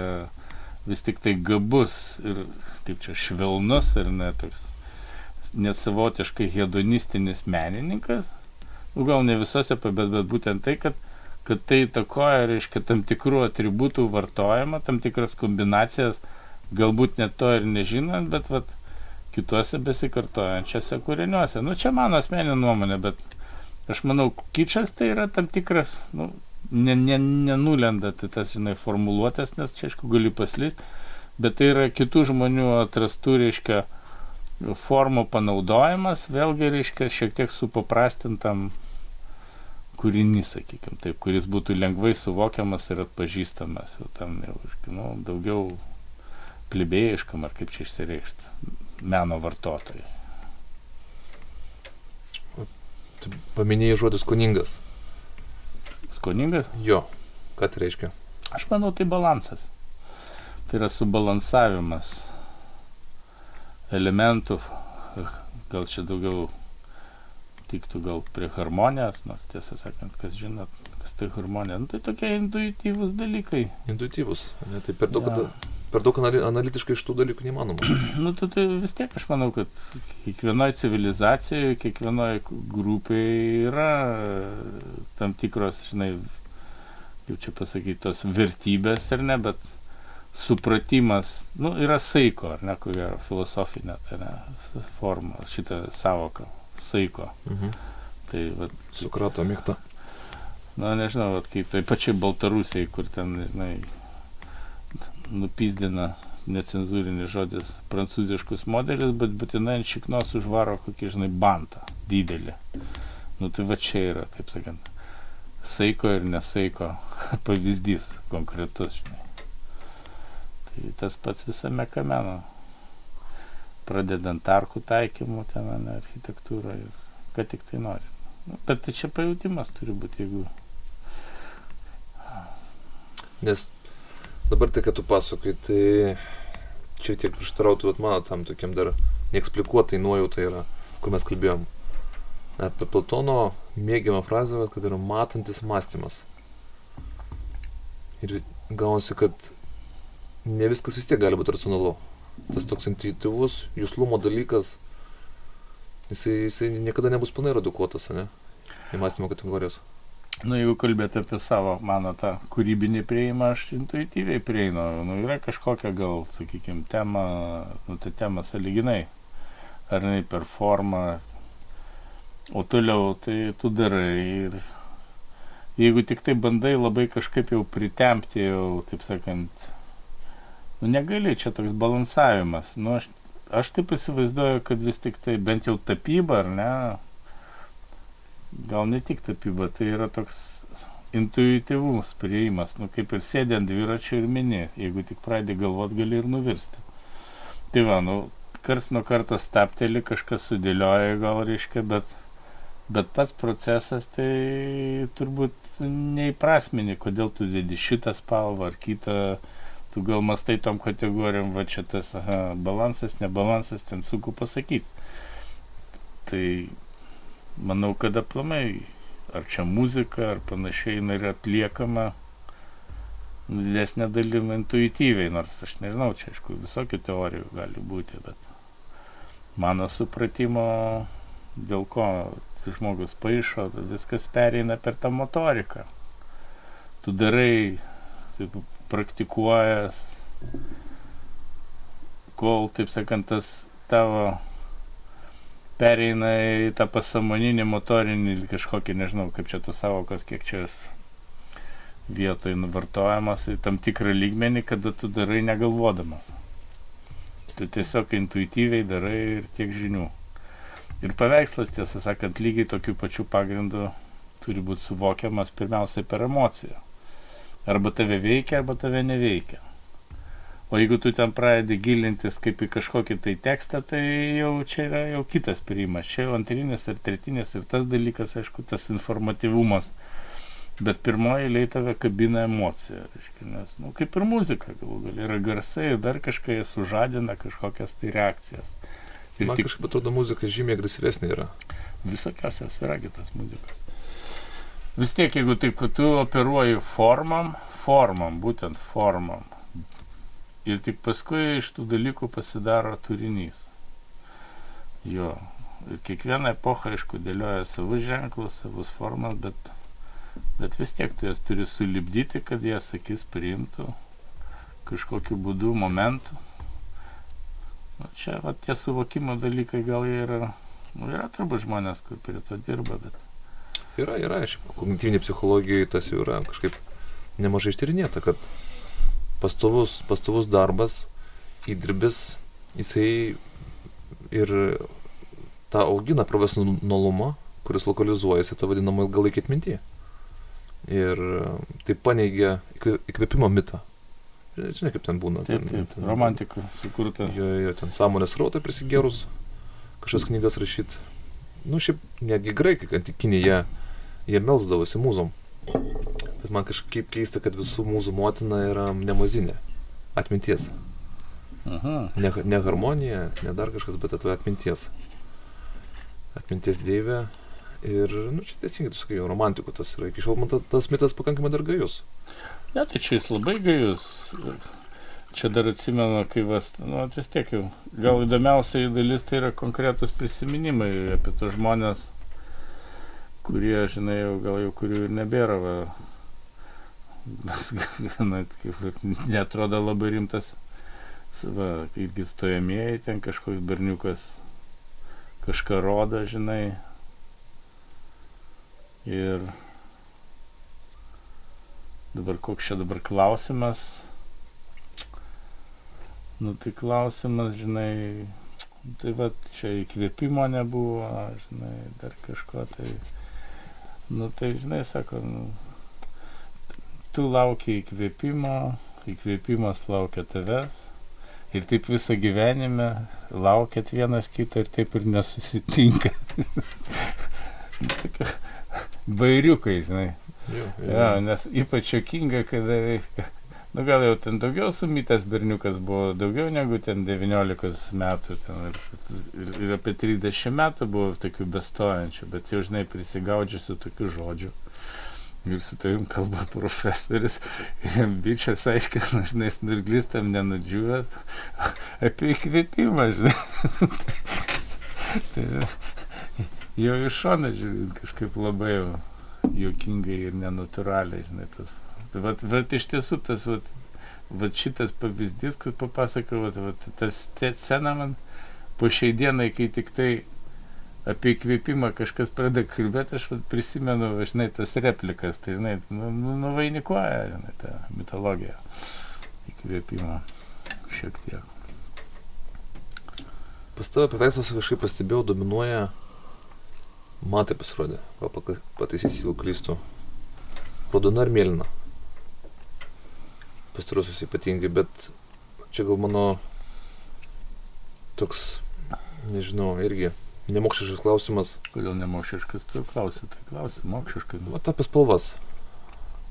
vis tik tai gabus ir, kaip čia, švelnus ir net toks net savotiškai hedonistinis menininkas. Nu, gal ne visose, bet, bet būtent tai, kad kad tai įtakoja, reiškia, tam tikrų atributų vartojimą, tam tikras kombinacijas, galbūt net to ir nežinant, bet vat, kituose besikartojančiose kūriniuose. Nu, čia mano asmeninė nuomonė, bet aš manau, kičas tai yra tam tikras, nu, nenulenda ne, ne tai tas, žinai, formuluotės, nes čia, aišku, gali paslysti, bet tai yra kitų žmonių atrastų, reiškia, formų panaudojimas, vėlgi, reiškia, šiek tiek supaprastintam kūrinys, sakykime, taip, kuris būtų lengvai suvokiamas ir atpažįstamas, jau tam jau, nu, daugiau plebėjiškam, ar kaip čia išsireikšti, meno vartotojai. Paminėjai žodis skoningas. Skoningas? Jo. Ką tai reiškia? Aš manau, tai balansas. Tai yra subalansavimas elementų, gal čia daugiau tiktų gal prie harmonijos, nors tiesą sakant, kas žinot, kas tai harmonija, nu, tai tokie intuityvūs dalykai. Intuityvūs, ne, tai per daug, ja. per daug analitiškai iš tų dalykų neįmanoma. [CLEARS THROAT] nu, tai, tai vis tiek aš manau, kad kiekvienoje civilizacijoje, kiekvienoje grupėje yra tam tikros, žinai, kaip čia pasakyti, tos vertybės ar ne, bet supratimas, nu, yra saiko, ar ne, kuria filosofinė tai ne, forma, šitą savoką saiko. Mhm. Tai, vat, Sukrato mėgta. Na, nežinau, vat, kaip tai pačiai Baltarusiai, kur ten, žinai, nupizdina necenzūrinis žodis prancūziškus modelius, bet būtinai ant šiknos užvaro kokį, žinai, bantą didelį. Nu tai va čia yra, taip sakant, saiko ir nesaiko [LAUGHS] pavyzdys konkretus, žinai. Tai tas pats visame kame, nu pradedant arkų taikymu, ten ne, architektūrą ir ką tik tai nori. Nu, bet tai čia pajūtimas turi būti, jeigu... Nes dabar tai, kad tu pasakai, tai čia tiek prieštarautų mano tam tokiam dar neeksplikuotai nuojautai yra, kur mes kalbėjom. Apie Platono mėgiamą frazę, kad yra matantis mąstymas. Ir gaunasi, kad ne viskas vis tiek gali būti racionalu tas toks intuityvus juslumo dalykas, jisai, jisai niekada nebus pilnai redukuotas, ne? Į mąstymo kategorijos. Nu, jeigu kalbėti apie savo, mano tą kūrybinį prieimą, aš intuityviai prieinu. Nu, yra kažkokia gal, sakykime, tema, nu, ta tema saliginai. Ar jinai per formą. O toliau tai tu darai ir jeigu tik tai bandai labai kažkaip jau pritempti, jau, taip sakant, Nu negali, čia toks balansavimas. Nu, aš, aš taip įsivaizduoju, kad vis tik tai bent jau tapyba, ar ne, gal ne tik tapyba, tai yra toks intuityvus prieimas, nu kaip ir sėdė ant dviračio ir mini, jeigu tik pradedi galvot, gali ir nuvirsti. Tai va, nu, kars nuo karto stapteli, kažkas sudėlioja gal reiškia, bet, bet pats procesas tai turbūt neįprasmini, kodėl tu dėdi šitą spalvą ar kitą tu gal mastai tom kategorijom, va čia tas aha, balansas, nebalansas, ten sunku pasakyti. Tai manau, kad aplamai, ar čia muzika, ar panašiai, jinai yra atliekama didesnė dalim intuityviai, nors aš nežinau, čia aišku, visokių teorijų gali būti, bet mano supratimo, dėl ko žmogus paaišo, viskas pereina per tą motoriką. Tu darai, taip, praktikuojas, kol, taip sakant, tas tavo pereina į tą pasamoninį motorinį kažkokį, nežinau, kaip čia tos savokas, kiek čia vietoj nuvartojamas į tam tikrą lygmenį, kada tu darai negalvodamas. Tu tiesiog intuityviai darai ir tiek žinių. Ir paveikslas, tiesą sakant, lygiai tokiu pačiu pagrindu turi būti suvokiamas pirmiausiai per emociją. Arba tave veikia, arba tave neveikia. O jeigu tu ten pradedi gilintis kaip į kažkokį tai tekstą, tai jau čia yra jau kitas priimas. Čia jau antrinis ir tretinis ir tas dalykas, aišku, tas informatyvumas. Bet pirmoji eilė tave kabina emocija. Reiškia, nes, nu, kaip ir muzika, galų gal yra garsai ir dar kažkai sužadina kažkokias tai reakcijas. Ir Man tik... kažkaip atrodo, muzika žymiai agresyvesnė yra. Visokiausias yra kitas muzikas vis tiek, jeigu taip, tu operuoji formam, formam, būtent formam. Ir tik paskui iš tų dalykų pasidaro turinys. Jo. Ir kiekviena epocha, aišku, dėlioja savus ženklus, savus formas, bet Bet vis tiek tu jas turi sulibdyti, kad jas akis priimtų kažkokiu būdu, momentu. Nu, čia va, tie suvokimo dalykai gal jie yra, nu, yra turbūt žmonės, kur prie to dirba, bet... Yra, yra, šiaip kognityvinė psichologija tas jau yra kažkaip nemažai ištyrinėta, kad pastovus, pastovus darbas, įdirbis, jisai ir tą augina profesionalumą, kuris lokalizuojasi tą vadinamą ilgalaikį atmintį. Ir tai paneigia įkvėpimo mitą. Žinai, kaip ten būna. Taip, taip, ten, romantika sukurta. Jo, jo, ten sąmonės rautą prisigerus, kažkas knygas rašyti. Nu, šiaip netgi graikai, antikiniai, jie, jie melsdavosi mūzom. Bet man kažkaip keista, kad visų mūzų motina yra nemozinė. Atminties. Aha. Ne, ne harmonija, ne dar kažkas, bet atva atminties. Atminties dievė. Ir, nu, čia teisingai, tu sakai, romantikų tas yra. Iki šiol man ta, tas mitas pakankamai dar gajus. Ne, tai čia jis labai gajus. Čia dar atsimenu, kai vas, nu, vis tiek jau, gal įdomiausia dalis tai yra konkretus prisiminimai apie tos žmonės, kurie, žinai, jau, gal jau kurių ir nebėra, va, gana, kaip, netrodo labai rimtas, va, irgi stojamieji, ten kažkoks berniukas kažką rodo, žinai, Ir dabar koks čia dabar klausimas. Nu tai klausimas, žinai, tai va čia įkvėpimo nebuvo, žinai, dar kažko tai. Nu tai, žinai, sako, nu, tu laukia įkvėpimo, įkvėpimas laukia tavęs. Ir taip visą gyvenime laukėt vienas kito ir taip ir nesusitinka. [LAUGHS] bairiukai, žinai. Jo, Ja, nes ypač jokinga, kada, nu gal jau ten daugiau sumytas berniukas buvo, daugiau negu ten 19 metų, ten ir, ir, ir apie 30 metų buvo tokių bestojančių, bet jau, žinai, prisigaudžiusių tokių žodžių. Ir su tavim kalba jam bičias aiškina, žinai, snurglistam nenudžiūvęs, apie įkvėpimą, žinai. tai, jau iš šono žiūrint kažkaip labai juokingai ir nenatūraliai, žinai, tas. Tai vat, vat iš tiesų tas, vat, vat šitas pavyzdys, kur papasakau, vat, vat, tas scena man po šiai dienai, kai tik tai apie įkvėpimą kažkas pradeda kalbėti, aš vat, prisimenu, va, žinai, tas replikas, tai, žinai, nu, nu, nuvainikuoja, žinai, tą mitologiją įkvėpimą šiek tiek. Pas tave paveikslas kažkaip pastebėjau, dominuoja Man tai pasirodė, gal pataisysi, jeigu klystu. Raudona ir mėlyna. Pastarosius ypatingai, bet čia gal mano toks, nežinau, irgi nemokšiškas klausimas. Kodėl nemokšiškas, tu klausi, tai klausi, mokšiškas. O apie spalvas.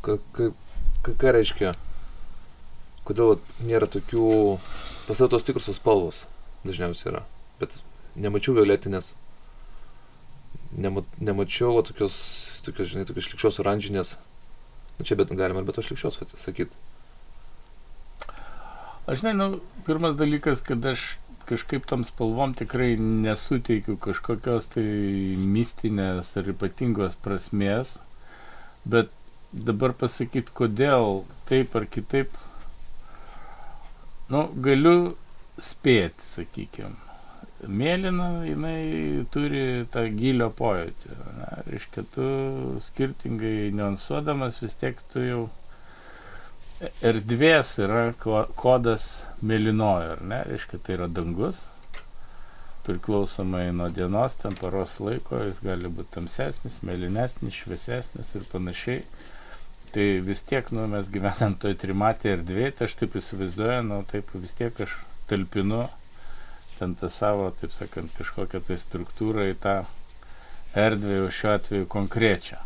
Ką, ką, ką, ką reiškia? Kodėl nėra tokių, pas tave tos tikrusios spalvos dažniausiai yra. Bet nemačiau violetinės, nema, nemačiau tokios, tokios, žinai, tokios šlikščios oranžinės. Nu, čia bet galima ir be to šlikščios sakyti. Aš žinai, nu, pirmas dalykas, kad aš kažkaip tam spalvom tikrai nesuteikiu kažkokios tai mistinės ar ypatingos prasmės, bet dabar pasakyti, kodėl taip ar kitaip, nu, galiu spėti, sakykime. Mėlyna, jinai turi tą gilio pojūtį. Na, reiškia, tu skirtingai niuansuodamas vis tiek tu jau erdvės yra ko- kodas mėlynojo, ar ne? Reiškia, tai yra dangus. Priklausomai nuo dienos, ten paros laiko, jis gali būti tamsesnis, mėlynesnis, šviesesnis ir panašiai. Tai vis tiek, nu, mes gyvenam toj trimatėje erdvėje, tai aš taip įsivaizduoju, nu, taip vis tiek aš talpinu ten tą savo, taip sakant, kažkokią tai struktūrą į tą erdvę, jau šiuo atveju konkrečią.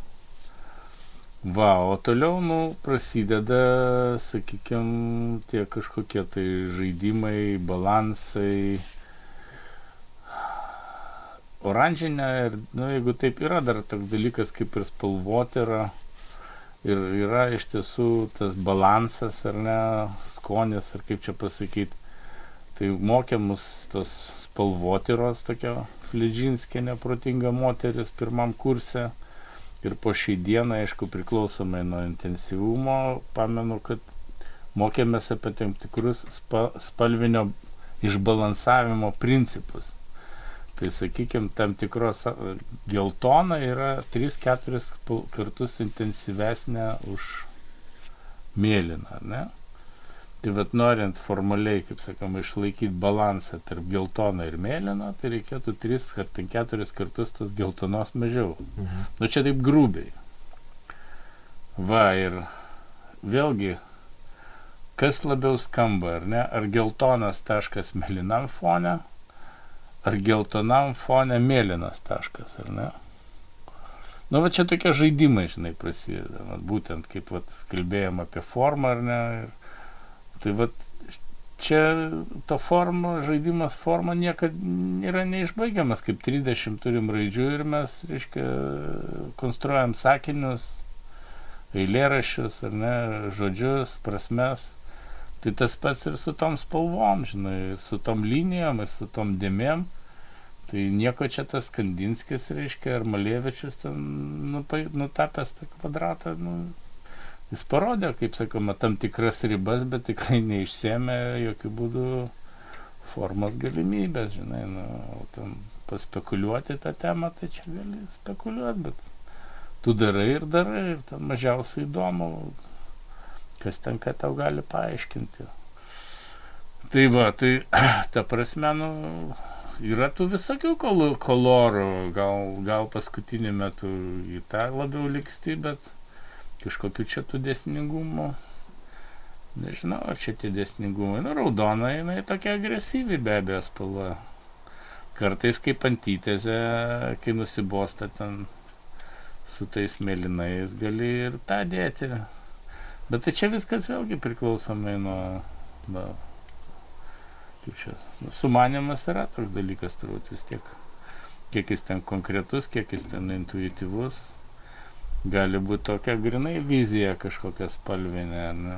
Va, o toliau, nu, prasideda, sakykime, tie kažkokie tai žaidimai, balansai. Oranžinė, ir, nu, jeigu taip yra, dar toks dalykas kaip ir spalvotėra. Ir yra iš tiesų tas balansas, ar ne, skonis, ar kaip čia pasakyti. Tai mokė mus tos spalvotyros, tokia Fledžinskė neprotinga moteris pirmam kurse Ir po šį dieną, aišku, priklausomai nuo intensyvumo, pamenu, kad mokėmės apie tam tikrus spa, spalvinio išbalansavimo principus. Tai sakykime, tam tikros geltona yra 3-4 kartus intensyvesnė už mėlyną, ne? Tai vad norint formaliai, kaip sakoma, išlaikyti balansą tarp geltono ir mėlyno, tai reikėtų 3 ar 4 kartus tos geltonos mažiau. Mhm. Nu čia taip grubiai. Va ir vėlgi kas labiau skamba, ar ne? Ar geltonas taškas mėlynam fone, ar geltonam fone mėlynas taškas, ar ne? Nu, va čia tokie žaidimai, žinai, prasideda. Va, būtent kaip va, kalbėjom apie formą, ar ne? Tai va, čia to forma, žaidimas forma niekada nėra neišbaigiamas, kaip 30 turim raidžių ir mes, reiškia, konstruojam sakinius, eilėraščius, ar ne, žodžius, prasmes. Tai tas pats ir su tom spalvom, žinai, su tom linijom ir su tom dėmėm. Tai nieko čia tas Kandinskis, reiškia, ar Malievičius ten nutapęs tą kvadratą, nu, jis parodė, kaip sakoma, tam tikras ribas, bet tikrai neišsėmė jokių būdų formos galimybės, žinai, nu, tam paspekuliuoti tą temą, tai čia gali spekuliuoti, bet tu darai ir darai, ir tam mažiausiai įdomu, kas ten ką tau gali paaiškinti. Tai va, tai [CLEARS THROAT] ta prasme, nu, yra tų visokių kolorų, gal, gal paskutiniu metu į tą labiau liksti, bet kažkokiu čia tų desningumų. Nežinau, ar čia tie desningumai. Nu, raudona, jinai tokia agresyvi be abejo spalva. Kartais kaip antitezė, kai nusibosta ten su tais mėlynais, gali ir tą dėti. Bet tai čia viskas vėlgi priklausomai nuo, nuo kaip čia, nu, sumanimas yra toks dalykas turbūt vis tiek. Kiek jis ten konkretus, kiek jis ten intuityvus. Gali būti tokia grinai vizija kažkokia spalvinė, ne,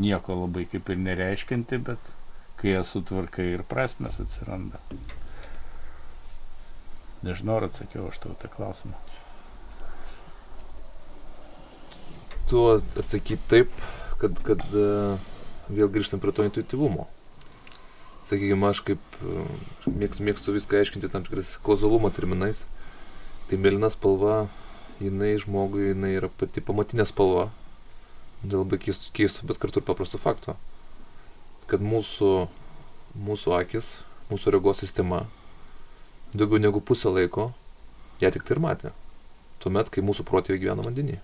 nieko labai kaip ir nereiškinti, bet kai ją sutvarkai ir prasmes atsiranda. Nežinau, ar atsakiau aš tau tą klausimą. tu atsakyti taip, kad, kad e, vėl grįžtam prie to intuityvumo. Sakykime, aš kaip e, mėgstu, mėgstu viską aiškinti tam tikras klauzalumo terminais, tai mėlyna spalva, jinai žmogui, jinai yra pati pamatinė spalva, dėl labai keistų, keistų, bet kartu ir paprastų faktų, kad mūsų, mūsų akis, mūsų regos sistema daugiau negu pusę laiko ją tik tai ir matė. Tuomet, kai mūsų protėviai gyvena vandenyje.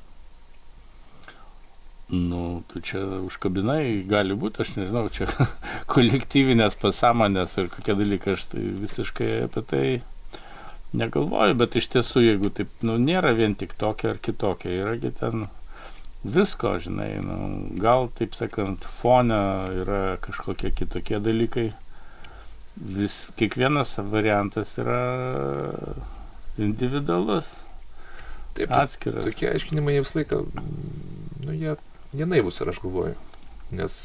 Nu, tu čia užkabinai, gali būti, aš nežinau, čia [LAUGHS] kolektyvinės pasąmonės ir kokie dalykai, aš tai visiškai apie tai negalvoju, bet iš tiesų, jeigu taip, nu, nėra vien tik tokia ar kitokia, yragi ten visko, žinai, nu, gal, taip sakant, fone yra kažkokie kitokie dalykai. Vis, kiekvienas variantas yra individualus. Taip, atskiras. Tokie aiškinimai jie visą laiką, nu, jie jie naivus ir aš galvoju. Nes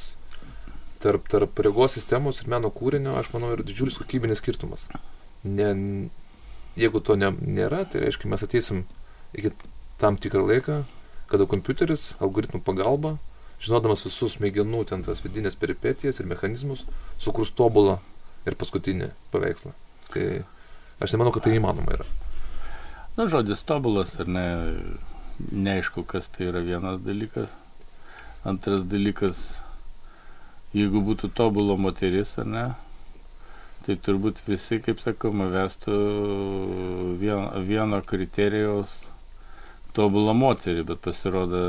tarp, tarp regos sistemos ir meno kūrinio, aš manau, yra didžiulis kokybinis skirtumas. Ne, jeigu to ne, nėra, tai reiškia, mes ateisim iki tam tikrą laiką, kada kompiuteris, algoritmų pagalba, žinodamas visus smegenų, ten tas vidinės peripetijas ir mechanizmus, sukurs tobulą ir paskutinį paveikslą. Tai aš nemanau, kad tai įmanoma yra. Na, žodis tobulas ar ne, neaišku, kas tai yra vienas dalykas. Antras dalykas, jeigu būtų tobulo moteris, ar ne, tai turbūt visi, kaip sakoma, vestų vieno, vieno kriterijaus tobulą moterį, bet pasirodo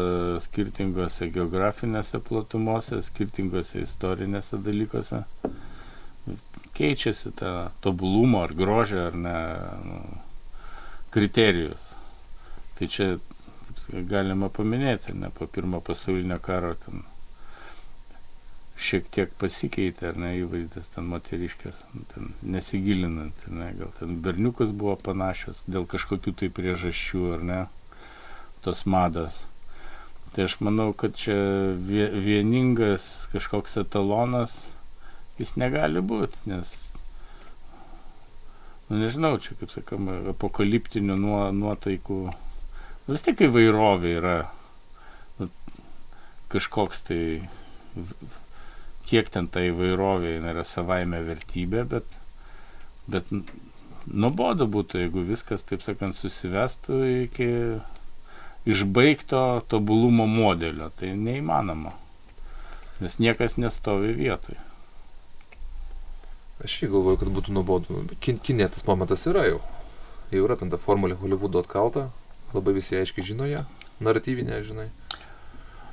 skirtingose geografinėse platumose, skirtingose istorinėse dalykuose keičiasi ta tobulumo ar grožio ar ne nu, kriterijus. Tai čia galima paminėti, ne po pirmo pasaulinio karo ten šiek tiek pasikeitė, ne, įvaizdis ten moteriškės, ten nesigilinant, ne, gal ten berniukas buvo panašios dėl kažkokių tai priežasčių, ar ne, tos madas. Tai aš manau, kad čia vieningas kažkoks etalonas jis negali būti, nes, nu nežinau, čia kaip sakoma, apokaliptinių nuo, nuotaikų vis tiek įvairovė yra nu, kažkoks tai, kiek ten ta įvairovė yra savaime vertybė, bet, bet nuobodu būtų, jeigu viskas, taip sakant, susivestų iki išbaigto tobulumo modelio. Tai neįmanoma, nes niekas nestovi vietoj. Aš jį galvoju, kad būtų nuobodu. Kin, kinė tas momentas yra jau. Jau yra ten ta formulė Hollywoodo atkalta, labai visi aiškiai žino ją, naratyvinė, žinai.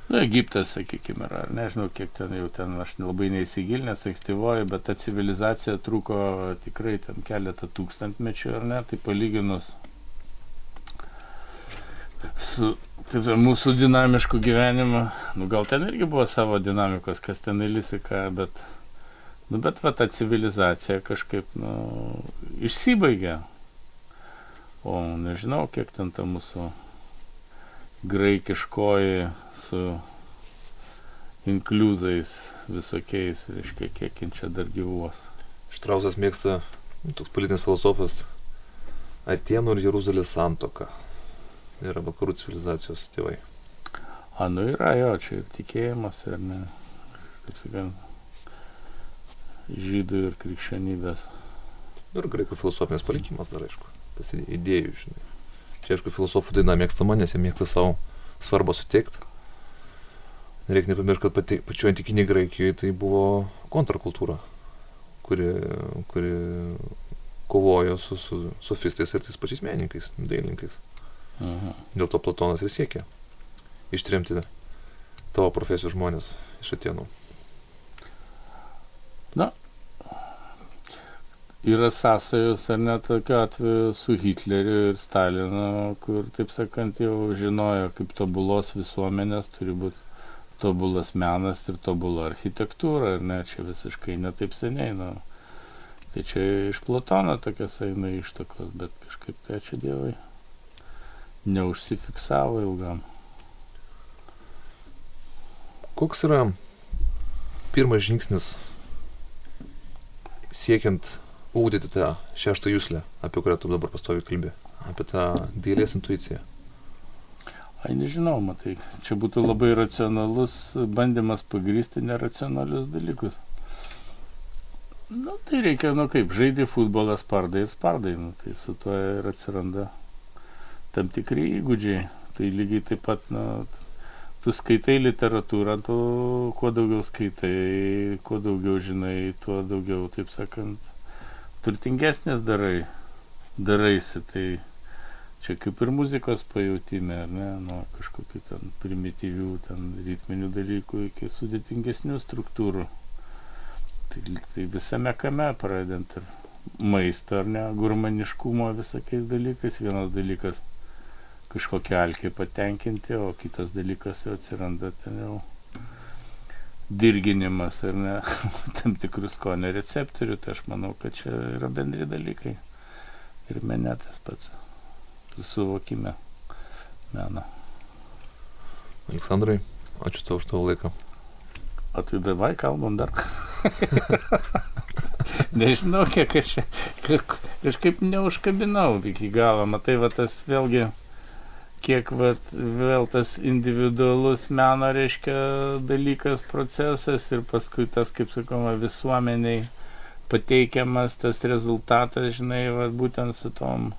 Nu, Egiptas, sakykime, yra, nežinau, kiek ten jau ten, aš labai neįsigilinęs, aktyvoju, bet ta civilizacija truko tikrai ten keletą tūkstantmečių, ar ne, tai palyginus su tai, mūsų dinamišku gyvenimu, nu gal ten irgi buvo savo dinamikos, kas ten įlisika, bet, nu, bet va ta civilizacija kažkaip, nu, išsibaigė. O nežinau, kiek ten ta mūsų graikiškoji su inkliuzais visokiais, reiškia, kiek čia dar gyvuos. Štrausas mėgsta, nu, toks politinis filosofas, Atienų ir Jeruzalės santoka. Yra vakarų civilizacijos tėvai. A, nu yra jo, čia ir tikėjimas, ir ne, kaip sakant, žydų ir krikščionybės. Nu, ir graikų filosofinės palikimas dar, aišku, tas idėjų, žinai. Čia, aišku, filosofų daina mėgstama, nes jie mėgsta savo svarbą suteikti Reikia nepamiršti, kad pati, pačioje antikinėje Graikijoje tai buvo kontrakultūra, kuri, kuri kovojo su, su sofistais ir tais pačiais menininkais, dailininkais. Aha. Dėl to Platonas ir siekia ištrimti tavo profesijos žmonės iš Atenų. Na, yra sąsajos ar net tokiu atveju su Hitleriu ir Stalinu, kur, taip sakant, jau žinojo, kaip tobulos visuomenės turi būti tobulas menas ir tobula architektūra, ir ne, čia visiškai netaip seniai, nu. Tai čia iš Platono tokias eina ištakos, bet kažkaip tai ačiū Dievai neužsifiksavo ilgam. Koks yra pirmas žingsnis siekiant ūkdyti tą šeštą jūslę, apie kurią tu dabar pastovi kalbė, apie tą dailės intuiciją? Ai nežinau, matai, čia būtų labai racionalus bandymas pagrysti neracionalius dalykus. Nu, tai reikia, nu kaip, žaidži futbolą, spardai ir spardai, nu, tai su tuo ir atsiranda tam tikri įgūdžiai. Tai lygiai taip pat, nu, tu skaitai literatūrą, tu kuo daugiau skaitai, kuo daugiau žinai, tuo daugiau, taip sakant, turtingesnės darai, daraisi. Tai čia kaip ir muzikos pajūtime, ar ne, nuo kažkokių ten primityvių, ten ritminių dalykų iki sudėtingesnių struktūrų. Tai, tai visame kame pradedant ir maisto, ar ne, gurmaniškumo visokiais dalykais. Vienas dalykas kažkokią alkį patenkinti, o kitas dalykas jau atsiranda ten jau dirginimas, ar ne, [LAUGHS] tam tikrus skonio receptorių, tai aš manau, kad čia yra bendri dalykai. Ir mene tas pats suvokime meno. Aleksandrai, ačiū tau už tavo laiką. O tai davai kalbam dar. [LAUGHS] Nežinau, kiek aš kažkaip neužkabinau iki galo. Matai, va tas vėlgi, kiek va, vėl tas individualus meno reiškia dalykas, procesas ir paskui tas, kaip sakoma, visuomeniai pateikiamas tas rezultatas, žinai, va, būtent su tom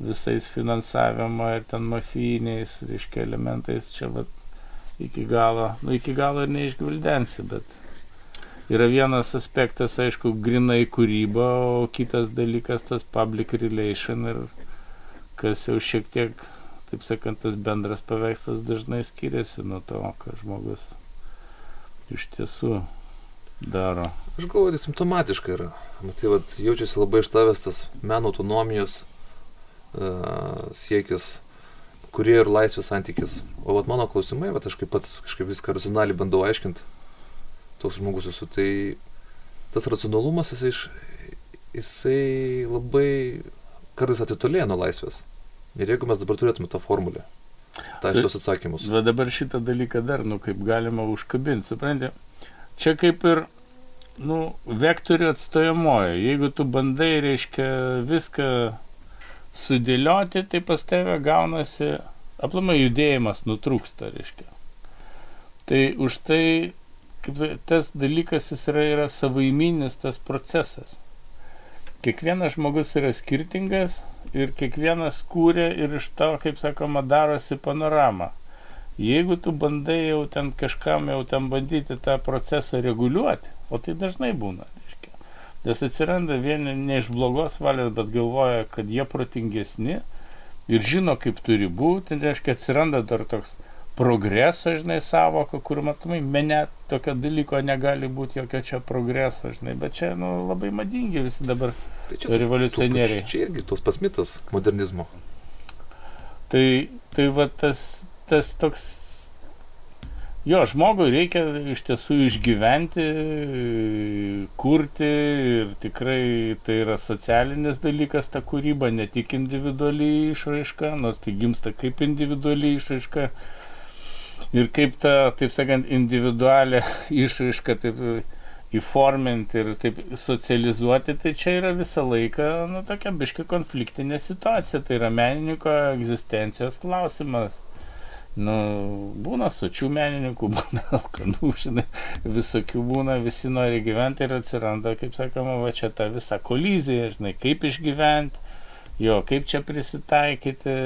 visais finansavimo ir ten mafijiniais, reiškia, elementais čia vat, iki galo, nu iki galo ir neišgvildensi, bet yra vienas aspektas, aišku, grinai kūryba, o kitas dalykas tas public relation ir kas jau šiek tiek, taip sakant, tas bendras paveikslas dažnai skiriasi nuo to, ką žmogus iš tiesų daro. Aš galvoju, tai simptomatiškai yra. Matai, vat, jaučiasi labai ištavęs tas meno autonomijos siekis, kurie ir laisvės santykis. O vat mano klausimai, vat aš kaip pats kažkaip viską racionaliai bandau aiškinti, toks žmogus esu, tai tas racionalumas, jisai, jisai labai kartais atitolėja nuo laisvės. Ir jeigu mes dabar turėtume tą formulę, tą šitos atsakymus. Bet dabar šitą dalyką dar, nu, kaip galima užkabinti, suprantate, čia kaip ir, nu, vektorių atstojamojo. Jeigu tu bandai, reiškia, viską sudėlioti, tai pas tave gaunasi aplamai judėjimas nutrūksta, reiškia. Tai už tai, kaip tas dalykas jis yra, yra savaiminis tas procesas. Kiekvienas žmogus yra skirtingas ir kiekvienas kūrė ir iš to, kaip sakoma, darosi panoramą. Jeigu tu bandai jau ten kažkam jau ten bandyti tą procesą reguliuoti, o tai dažnai būna, nes atsiranda vieni ne iš blogos valios, bet galvoja, kad jie protingesni ir žino, kaip turi būti, tai reiškia, atsiranda dar toks progreso, žinai, savoka, kur matomai, mene tokio dalyko negali būti, jokio čia progreso, žinai, bet čia, nu, labai madingi visi dabar Tai čia revoliucionieriai. Čia irgi tos pasmitas modernizmo. Tai, tai va tas, tas toks, jo, žmogui reikia iš tiesų išgyventi, kurti ir tikrai tai yra socialinis dalykas ta kūryba, ne tik individualiai išraiška, nors tai gimsta kaip individualiai išraiška. Ir kaip ta, taip sakant, individualią išraišką taip įforminti ir taip socializuoti, tai čia yra visą laiką, nu, tokia biški konfliktinė situacija, tai yra menininko egzistencijos klausimas. Nu, būna sočių menininkų, [LAUGHS] būna alkanų, žinai, visokių būna, visi nori gyventi ir atsiranda, kaip sakoma, va čia ta visa kolizija, žinai, kaip išgyventi, jo, kaip čia prisitaikyti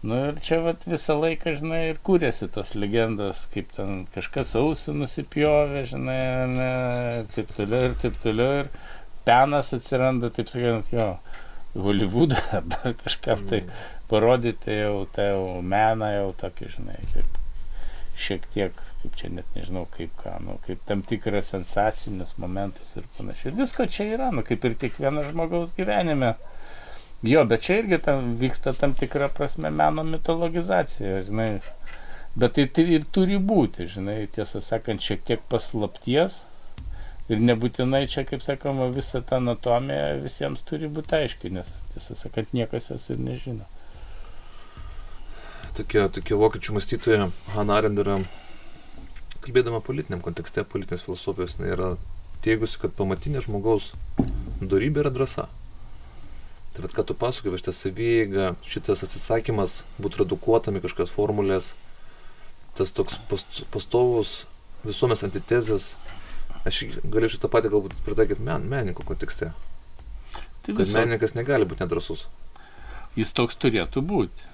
Nu ir čia vat, visą laiką, žinai, ir kūrėsi tos legendos, kaip ten kažkas ausį nusipjovė, žinai, ne, taip toliau ir taip toliau. Ir penas atsiranda, taip sakant, jo, Hollywoodą ar dar kažkam tai parodyti jau tą jau meną, jau tokį, žinai, kaip šiek tiek, kaip čia net nežinau kaip ką, nu, kaip tam tikras sensacinius momentus ir panašiai. Visko čia yra, nu, kaip ir kiekvieno žmogaus gyvenime. Jo, bet čia irgi tam vyksta tam tikra prasme meno mitologizacija, žinai. Bet tai, tai ir turi būti, žinai, tiesą sakant, šiek tiek paslapties. Ir nebūtinai čia, kaip sakoma, visa ta anatomija visiems turi būti aiški, nes, tiesą sakant, niekas jos ir nežino. Tokia, tokia vokiečių mąstytoja Hanna Arendt yra, kalbėdama politiniam kontekste, politinės filosofijos, jinai yra teigusi, kad pamatinė žmogaus darybė yra drąsa. Tai vad, ką tu pasakoji, šitą savyjėgą, šitas atsisakymas būtų redukuotami kažkokios formulės, tas toks pastovus visuomės antitezės, aš galėčiau tą patį galbūt pritaikyti men, menininko kontekste. Tai kad menininkas negali būti nedrasus. Jis toks turėtų būti.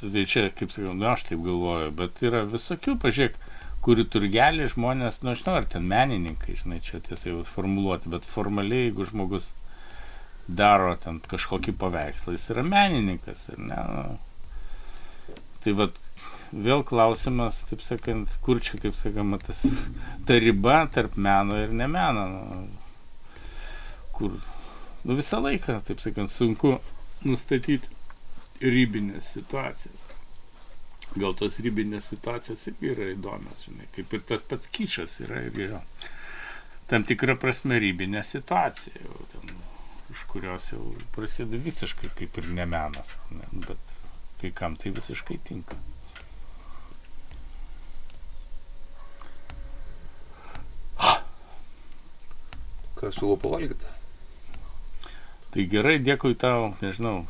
Tai čia, kaip sakiau, nu aš taip galvoju, bet yra visokių, pažiūrėk, kurių turgelį žmonės, nu aš žinau, ar ten menininkai, žinai, čia tiesiai formuluoti, bet formaliai, jeigu žmogus daro ten kažkokį paveikslą, jis yra menininkas. Ir ne, nu. Tai vad, vėl klausimas, taip sakant, kur čia, kaip sakama, tas, ta riba tarp meno ir nemeno. Nu, kur, nu visą laiką, taip sakant, sunku nustatyti ribinės situacijas. Gal tos ribinės situacijos irgi yra įdomios, žinai, kaip ir tas pats kyšas yra irgi jo. Tam tikra prasme ribinė situacija. Jau, ten, iš kurios jau prasideda visiškai kaip ir ne menas, ne, bet kai kam tai visiškai tinka. Ką siūlau pavalgyti? Tai gerai, dėkui tau, nežinau,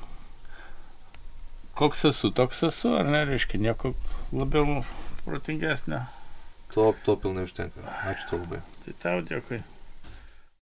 koks esu, toks esu, ar ne, reiškia, nieko labiau protingesnio. To, to pilnai užtenka. Ačiū tau labai. Tai tau dėkui.